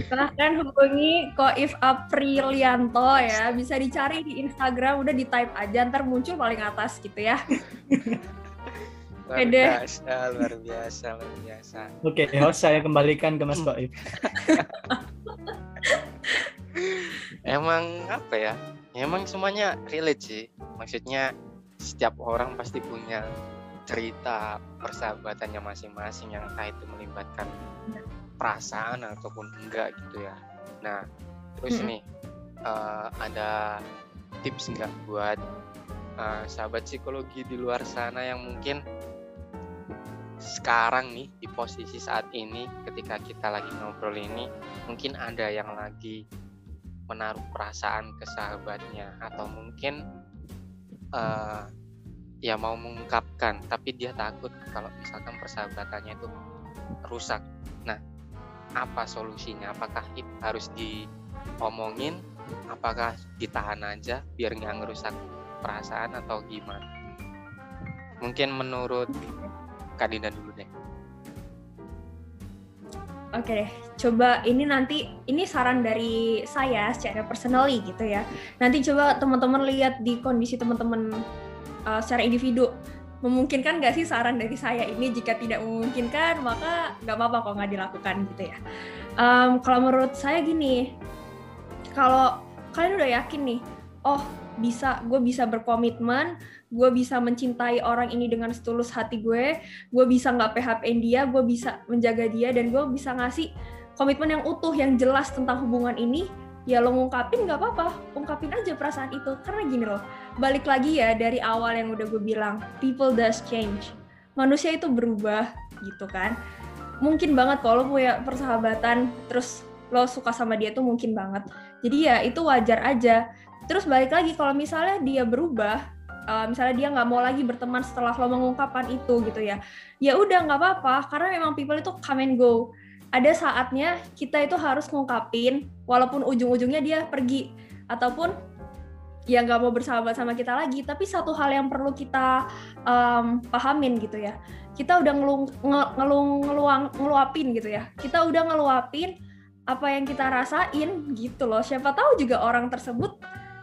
Silahkan hubungi Koif Aprilianto ya. Bisa dicari di Instagram, udah di type aja, ntar muncul paling atas gitu ya. luar biasa luar biasa luar biasa oke okay, host saya kembalikan ke Mas Koib emang apa ya emang semuanya relate sih maksudnya setiap orang pasti punya cerita persahabatannya masing-masing yang entah itu melibatkan perasaan ataupun enggak gitu ya nah terus -hmm. nih uh, ada tips nggak buat uh, sahabat psikologi di luar sana yang mungkin sekarang nih di posisi saat ini ketika kita lagi ngobrol ini mungkin ada yang lagi menaruh perasaan ke sahabatnya atau mungkin uh, ya mau mengungkapkan tapi dia takut kalau misalkan persahabatannya itu rusak. Nah apa solusinya? Apakah harus diomongin? Apakah ditahan aja biar nggak ngerusak perasaan atau gimana? Mungkin menurut Kak Dinda dulu deh Oke deh, coba ini nanti ini saran dari saya secara personally gitu ya. Nanti coba teman-teman lihat di kondisi teman-teman uh, secara individu. Memungkinkan nggak sih saran dari saya ini? Jika tidak memungkinkan, maka nggak apa-apa kok nggak dilakukan gitu ya. Um, kalau menurut saya gini, kalau kalian udah yakin nih, oh bisa, gue bisa berkomitmen, gue bisa mencintai orang ini dengan setulus hati gue, gue bisa nggak php dia, gue bisa menjaga dia, dan gue bisa ngasih komitmen yang utuh, yang jelas tentang hubungan ini, ya lo ngungkapin nggak apa-apa, ungkapin aja perasaan itu. Karena gini loh, balik lagi ya dari awal yang udah gue bilang, people does change. Manusia itu berubah gitu kan. Mungkin banget kalau punya persahabatan, terus lo suka sama dia tuh mungkin banget. Jadi ya itu wajar aja. Terus balik lagi kalau misalnya dia berubah, uh, misalnya dia nggak mau lagi berteman setelah lo mengungkapkan itu gitu ya. Ya udah nggak apa-apa karena memang people itu come and go. Ada saatnya kita itu harus ngungkapin walaupun ujung-ujungnya dia pergi. Ataupun ya nggak mau bersahabat sama kita lagi tapi satu hal yang perlu kita um, pahamin gitu ya. Kita udah ngelung, ngelung ngeluang ngeluapin gitu ya. Kita udah ngeluapin apa yang kita rasain gitu loh. Siapa tahu juga orang tersebut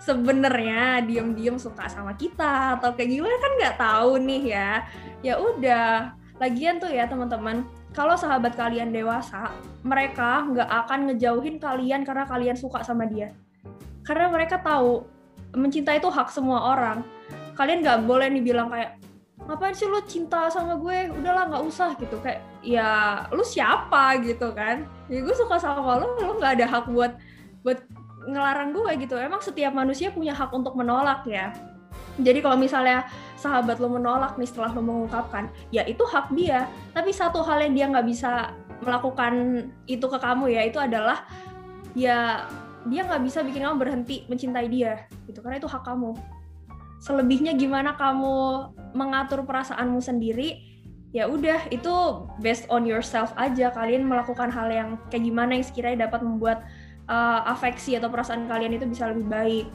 sebenarnya diem-diem suka sama kita atau kayak gimana kan nggak tahu nih ya. Ya udah lagian tuh ya teman-teman kalau sahabat kalian dewasa mereka nggak akan ngejauhin kalian karena kalian suka sama dia. Karena mereka tahu mencinta itu hak semua orang. Kalian nggak boleh nih bilang kayak ngapain sih lo cinta sama gue? Udahlah nggak usah gitu. Kayak ya lu siapa? gitu kan. Ya gue suka sama lo lo nggak ada hak buat buat ngelarang gue gitu. Emang setiap manusia punya hak untuk menolak ya. Jadi kalau misalnya sahabat lo menolak nih setelah lo mengungkapkan ya itu hak dia. Tapi satu hal yang dia nggak bisa melakukan itu ke kamu ya itu adalah ya dia nggak bisa bikin kamu berhenti mencintai dia gitu karena itu hak kamu. Selebihnya gimana kamu mengatur perasaanmu sendiri ya udah itu based on yourself aja. Kalian melakukan hal yang kayak gimana yang sekiranya dapat membuat uh, afeksi atau perasaan kalian itu bisa lebih baik.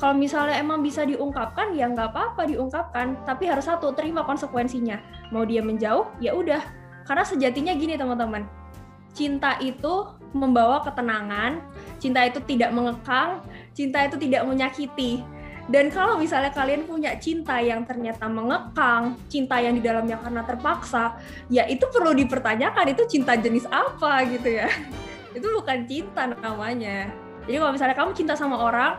Kalau misalnya emang bisa diungkapkan ya nggak apa-apa diungkapkan, tapi harus satu terima konsekuensinya. Mau dia menjauh ya udah, karena sejatinya gini teman-teman, cinta itu membawa ketenangan, cinta itu tidak mengekang, cinta itu tidak menyakiti. Dan kalau misalnya kalian punya cinta yang ternyata mengekang, cinta yang di dalamnya karena terpaksa, ya itu perlu dipertanyakan itu cinta jenis apa gitu ya itu bukan cinta namanya. Jadi kalau misalnya kamu cinta sama orang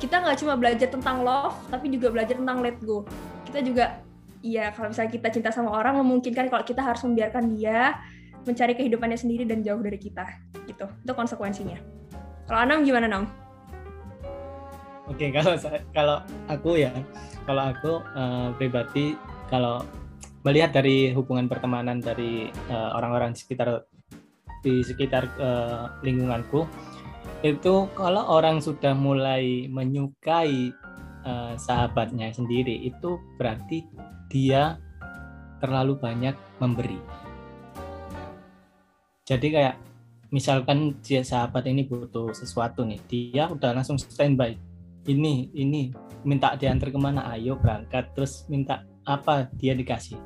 kita nggak cuma belajar tentang love tapi juga belajar tentang let go. Kita juga iya kalau misalnya kita cinta sama orang memungkinkan kalau kita harus membiarkan dia mencari kehidupannya sendiri dan jauh dari kita. Gitu. Itu konsekuensinya. Kalau Anam gimana Nam? Oke kalau kalau aku ya kalau aku uh, pribadi kalau melihat dari hubungan pertemanan dari uh, orang-orang sekitar di sekitar uh, lingkunganku itu kalau orang sudah mulai menyukai uh, sahabatnya sendiri itu berarti dia terlalu banyak memberi. Jadi kayak misalkan dia sahabat ini butuh sesuatu nih, dia udah langsung standby. Ini ini minta diantar ke mana, ayo berangkat. Terus minta apa dia dikasih.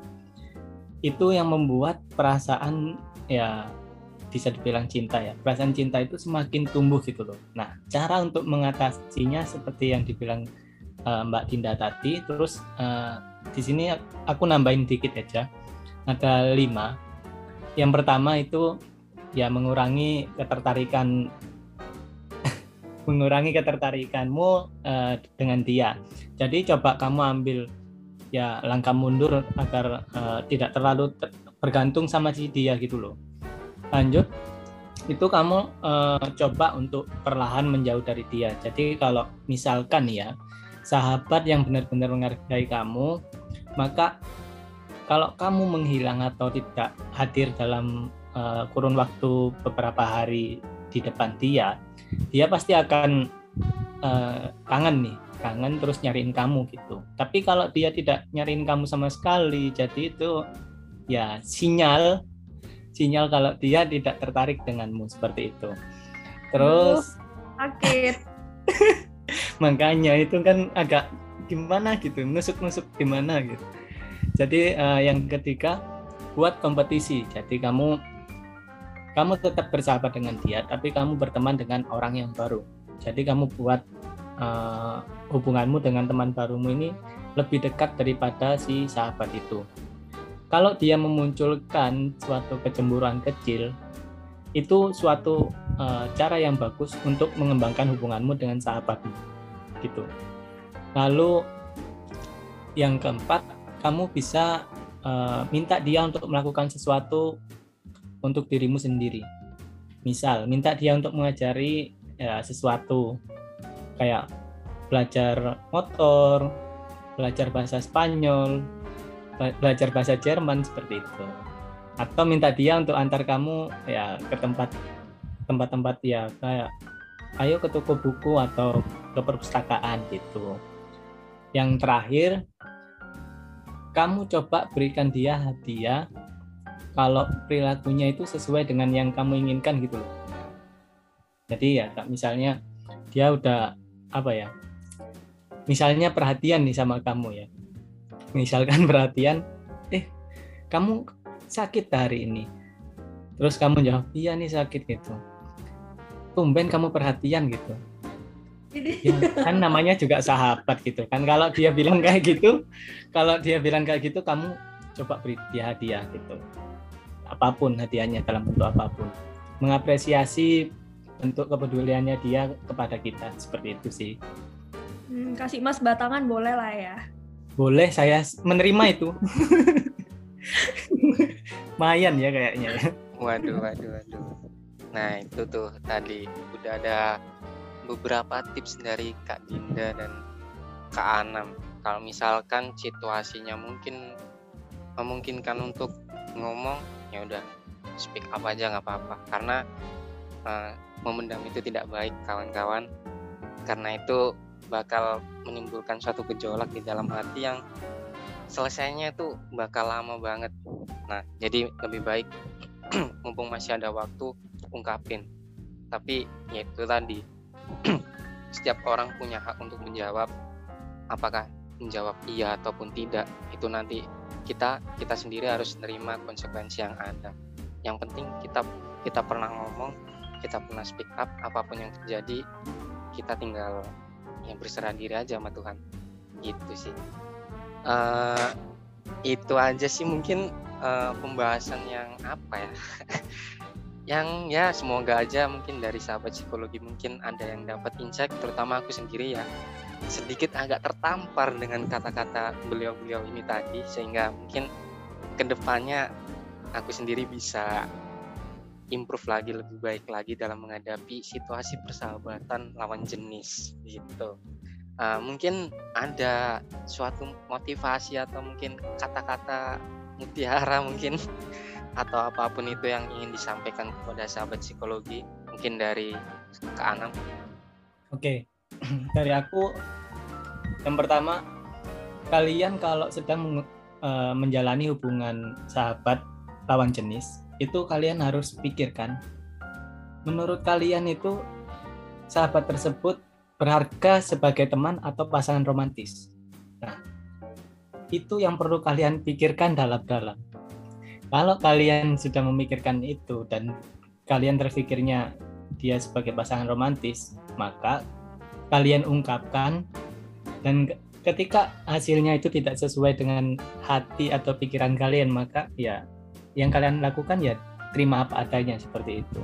Itu yang membuat perasaan ya bisa dibilang cinta ya. Perasaan cinta itu semakin tumbuh gitu loh. Nah cara untuk mengatasinya seperti yang dibilang uh, Mbak Dinda tadi terus uh, di sini aku nambahin dikit aja. Ada lima. Yang pertama itu ya mengurangi ketertarikan mengurangi ketertarikanmu uh, dengan dia. Jadi coba kamu ambil ya langkah mundur agar uh, tidak terlalu ter bergantung sama si dia gitu loh lanjut itu kamu uh, coba untuk perlahan menjauh dari dia. Jadi kalau misalkan ya sahabat yang benar-benar menghargai kamu, maka kalau kamu menghilang atau tidak hadir dalam uh, kurun waktu beberapa hari di depan dia, dia pasti akan uh, kangen nih, kangen terus nyariin kamu gitu. Tapi kalau dia tidak nyariin kamu sama sekali, jadi itu ya sinyal sinyal kalau dia tidak tertarik denganmu seperti itu. Terus sakit. makanya itu kan agak gimana gitu, nusuk-nusuk gimana gitu. Jadi uh, yang ketiga buat kompetisi. Jadi kamu kamu tetap bersahabat dengan dia, tapi kamu berteman dengan orang yang baru. Jadi kamu buat uh, hubunganmu dengan teman barumu ini lebih dekat daripada si sahabat itu kalau dia memunculkan suatu kecemburuan kecil itu suatu uh, cara yang bagus untuk mengembangkan hubunganmu dengan sahabatmu gitu. Lalu yang keempat kamu bisa uh, minta dia untuk melakukan sesuatu untuk dirimu sendiri. Misal minta dia untuk mengajari ya, sesuatu. Kayak belajar motor belajar bahasa Spanyol belajar bahasa Jerman seperti itu. Atau minta dia untuk antar kamu ya ke tempat tempat-tempat ya kayak ayo ke toko buku atau ke perpustakaan gitu. Yang terakhir kamu coba berikan dia hadiah kalau perilakunya itu sesuai dengan yang kamu inginkan gitu loh. Jadi ya misalnya dia udah apa ya misalnya perhatian nih sama kamu ya misalkan perhatian eh kamu sakit hari ini. Terus kamu jawab iya nih sakit gitu. Tumben kamu perhatian gitu. Ya, kan namanya juga sahabat gitu kan. Kalau dia bilang kayak gitu kalau dia bilang kayak gitu kamu coba beri dia hadiah gitu. Apa pun hadiahnya dalam bentuk apa pun. Mengapresiasi bentuk kepeduliannya dia kepada kita seperti itu sih. Hmm, kasih mas batangan boleh lah ya boleh saya menerima itu. Mayan ya kayaknya ya. Waduh, waduh, waduh. Nah, itu tuh tadi udah ada beberapa tips dari Kak Dinda dan Kak Anam. Kalau misalkan situasinya mungkin memungkinkan untuk ngomong, ya udah speak up aja nggak apa-apa. Karena uh, memendam itu tidak baik kawan-kawan. Karena itu bakal menimbulkan suatu gejolak di dalam hati yang selesainya itu bakal lama banget. Nah, jadi lebih baik mumpung masih ada waktu ungkapin. Tapi ya itu tadi setiap orang punya hak untuk menjawab apakah menjawab iya ataupun tidak. Itu nanti kita kita sendiri harus menerima konsekuensi yang ada. Yang penting kita kita pernah ngomong, kita pernah speak up apa pun yang terjadi, kita tinggal yang berserah diri aja sama Tuhan. Gitu sih. Uh, itu aja sih mungkin uh, pembahasan yang apa ya? Yang ya semoga aja mungkin dari sahabat psikologi mungkin ada yang dapat insight terutama aku sendiri ya. Sedikit agak tertampar dengan kata-kata beliau-beliau ini tadi sehingga mungkin ke depannya aku sendiri bisa improve lagi lebih baik lagi dalam menghadapi situasi persahabatan lawan jenis gitu. Uh, mungkin ada suatu motivasi atau mungkin kata-kata mutiara mungkin atau apa pun itu yang ingin disampaikan kepada sahabat psikologi mungkin dari ke Anam. Oke, dari aku yang pertama kalian kalau sedang uh, menjalani hubungan sahabat lawan jenis itu kalian harus pikirkan. Menurut kalian itu sahabat tersebut berharga sebagai teman atau pasangan romantis? Nah itu yang perlu kalian pikirkan dalam-dalam. Kalau kalian sudah memikirkan itu dan kalian terpikirnya dia sebagai pasangan romantis maka kalian ungkapkan dan ketika hasilnya itu tidak sesuai dengan hati atau pikiran kalian maka ya yang kalian lakukan ya terima apa adanya seperti itu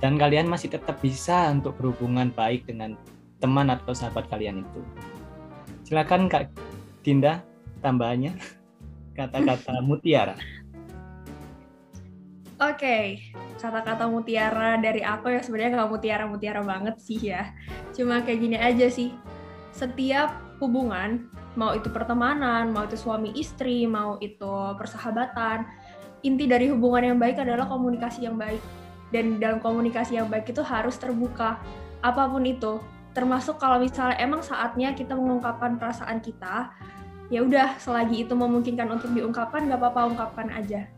dan kalian masih tetap bisa untuk berhubungan baik dengan teman atau sahabat kalian itu silakan kak Dinda tambahannya kata-kata mutiara Oke, kata-kata mutiara dari aku ya sebenarnya nggak mutiara-mutiara banget sih ya. Cuma kayak gini aja sih. Setiap hubungan, mau itu pertemanan, mau itu suami istri, mau itu persahabatan, inti dari hubungan yang baik adalah komunikasi yang baik. Dan dalam komunikasi yang baik itu harus terbuka, apa pun itu. Termasuk kalau misalnya emang saatnya kita mengungkapkan perasaan kita, ya udah selagi itu memungkinkan untuk diungkapkan, nggak apa-apa ungkapkan aja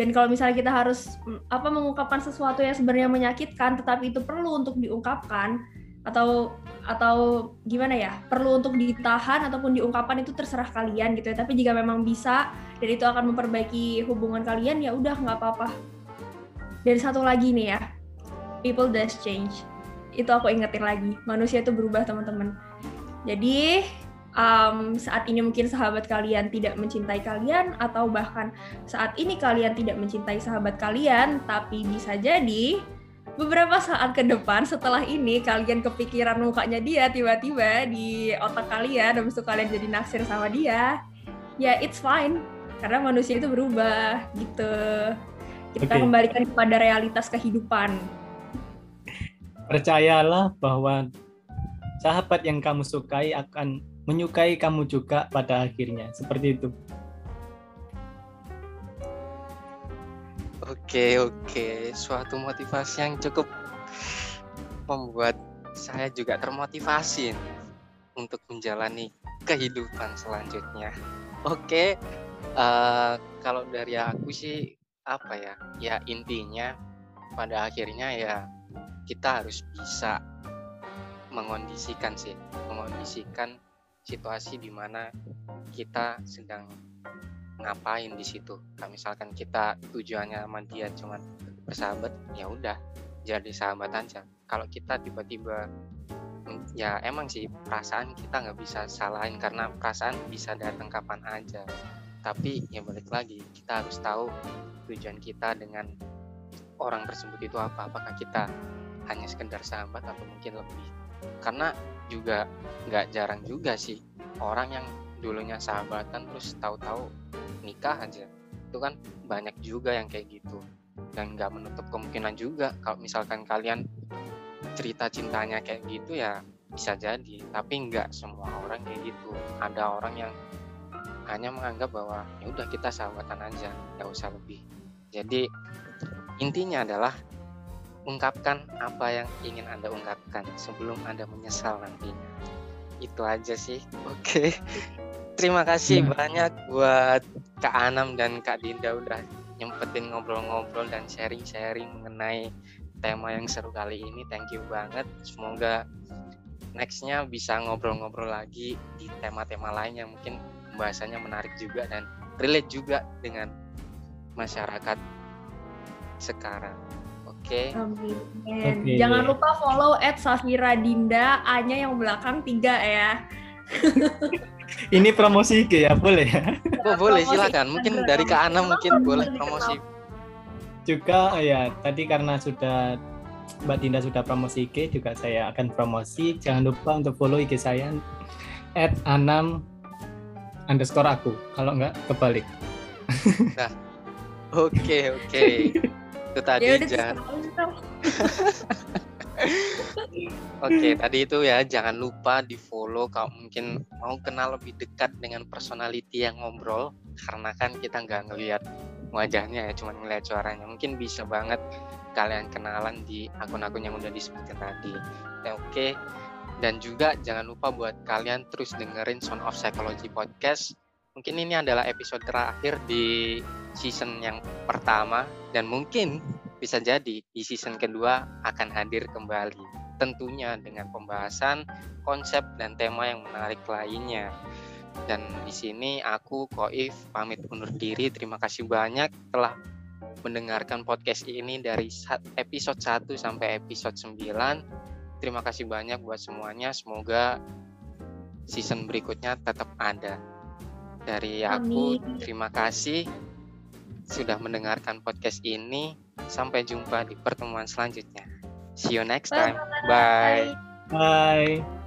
dan kalau misalnya kita harus mm, apa mengungkapkan sesuatu yang sebenarnya menyakitkan tetapi itu perlu untuk diungkapkan atau atau gimana ya perlu untuk ditahan ataupun diungkapkan itu terserah kalian gitu ya. Tapi jika memang bisa dan itu akan memperbaiki hubungan kalian ya udah nggak apa-apa. Dan satu lagi nih ya people does change. Itu aku ingetin lagi manusia itu berubah teman-teman. Jadi um, saat ini mungkin sahabat kalian tidak mencintai kalian atau bahkan saat ini kalian tidak mencintai sahabat kalian tapi bisa jadi beberapa saat ke depan setelah ini kalian kepikiran mukanya dia tiba-tiba di otak kalian habis itu kalian jadi naksir sama dia ya it's fine karena manusia itu berubah gitu kita okay. kembalikan kepada realitas kehidupan percayalah bahwa sahabat yang kamu sukai akan menyukai kamu juga pada akhirnya. Seperti itu. Oke, oke. Suatu motivasi yang cukup membuat saya juga termotivasi untuk menjalani kehidupan selanjutnya. Oke, uh, kalau dari aku sih apa ya? Ya intinya pada akhirnya ya kita harus bisa mengondisikan sih, mengondisikan situasi di mana kita sedang ngapain di situ. Kalau misalkan kita tujuannya sama dia cuma bersahabat, ya udah jadi sahabat aja. Kalau kita tiba-tiba ya emang sih perasaan kita nggak bisa salahin karena perasaan bisa datang kapan aja. Tapi ya balik lagi kita harus tahu tujuan kita dengan orang tersebut itu apa. Apakah kita hanya sekedar sahabat atau mungkin lebih? Karena juga nggak jarang juga sih orang yang dulunya sahabatan terus tahu-tahu nikah aja itu kan banyak juga yang kayak gitu dan nggak menutup kemungkinan juga kalau misalkan kalian cerita cintanya kayak gitu ya bisa jadi tapi nggak semua orang kayak gitu ada orang yang hanya menganggap bahwa ya udah kita sahabatan aja nggak usah lebih jadi intinya adalah ungkapkan apa yang ingin Anda ungkapkan sebelum Anda menyesal nantinya. Itu aja sih. Oke. Terima kasih ya. banyak buat Kak Anam dan Kak Dinda udah nyempetin ngobrol-ngobrol dan sharing-sharing mengenai tema yang seru kali ini. Thank you banget. Semoga nextnya bisa ngobrol-ngobrol lagi di tema-tema lain yang mungkin bahasanya menarik juga dan relate juga dengan masyarakat sekarang. Oke. Okay. Okay. Jangan lupa follow at Safira Dinda, A-nya yang belakang tiga ya. Ini promosi IG ya, boleh ya? Oh, boleh, silakan. Mungkin dari Kak Ana mungkin boleh promosi. Juga ya, tadi karena sudah Mbak Dinda sudah promosi IG, juga saya akan promosi. Jangan lupa untuk follow IG saya at anam underscore aku. Kalau enggak, kebalik. Nah, oke, okay, oke. Okay. itu tadi ya jangan Oke, tadi itu ya jangan lupa di follow kalau mungkin mau kenal lebih dekat dengan personality yang ngobrol karena kan kita nggak ngelihat wajahnya ya, cuma ngelihat suaranya. Mungkin bisa banget kalian kenalan di akun-akun yang udah disebutkan tadi. Ya, Oke, dan juga jangan lupa buat kalian terus dengerin Sound of Psychology Podcast. Mungkin ini adalah episode terakhir di season yang pertama dan mungkin bisa jadi di season kedua akan hadir kembali tentunya dengan pembahasan konsep dan tema yang menarik lainnya. Dan di sini aku Koif pamit undur diri. Terima kasih banyak telah mendengarkan podcast ini dari episode 1 sampai episode 9 terima kasih banyak buat semuanya. Semoga season berikutnya tetap ada. Dari aku Amin. terima kasih sudah mendengarkan podcast ini. Sampai jumpa di pertemuan selanjutnya. See you next time. Bye. Bye. Bye.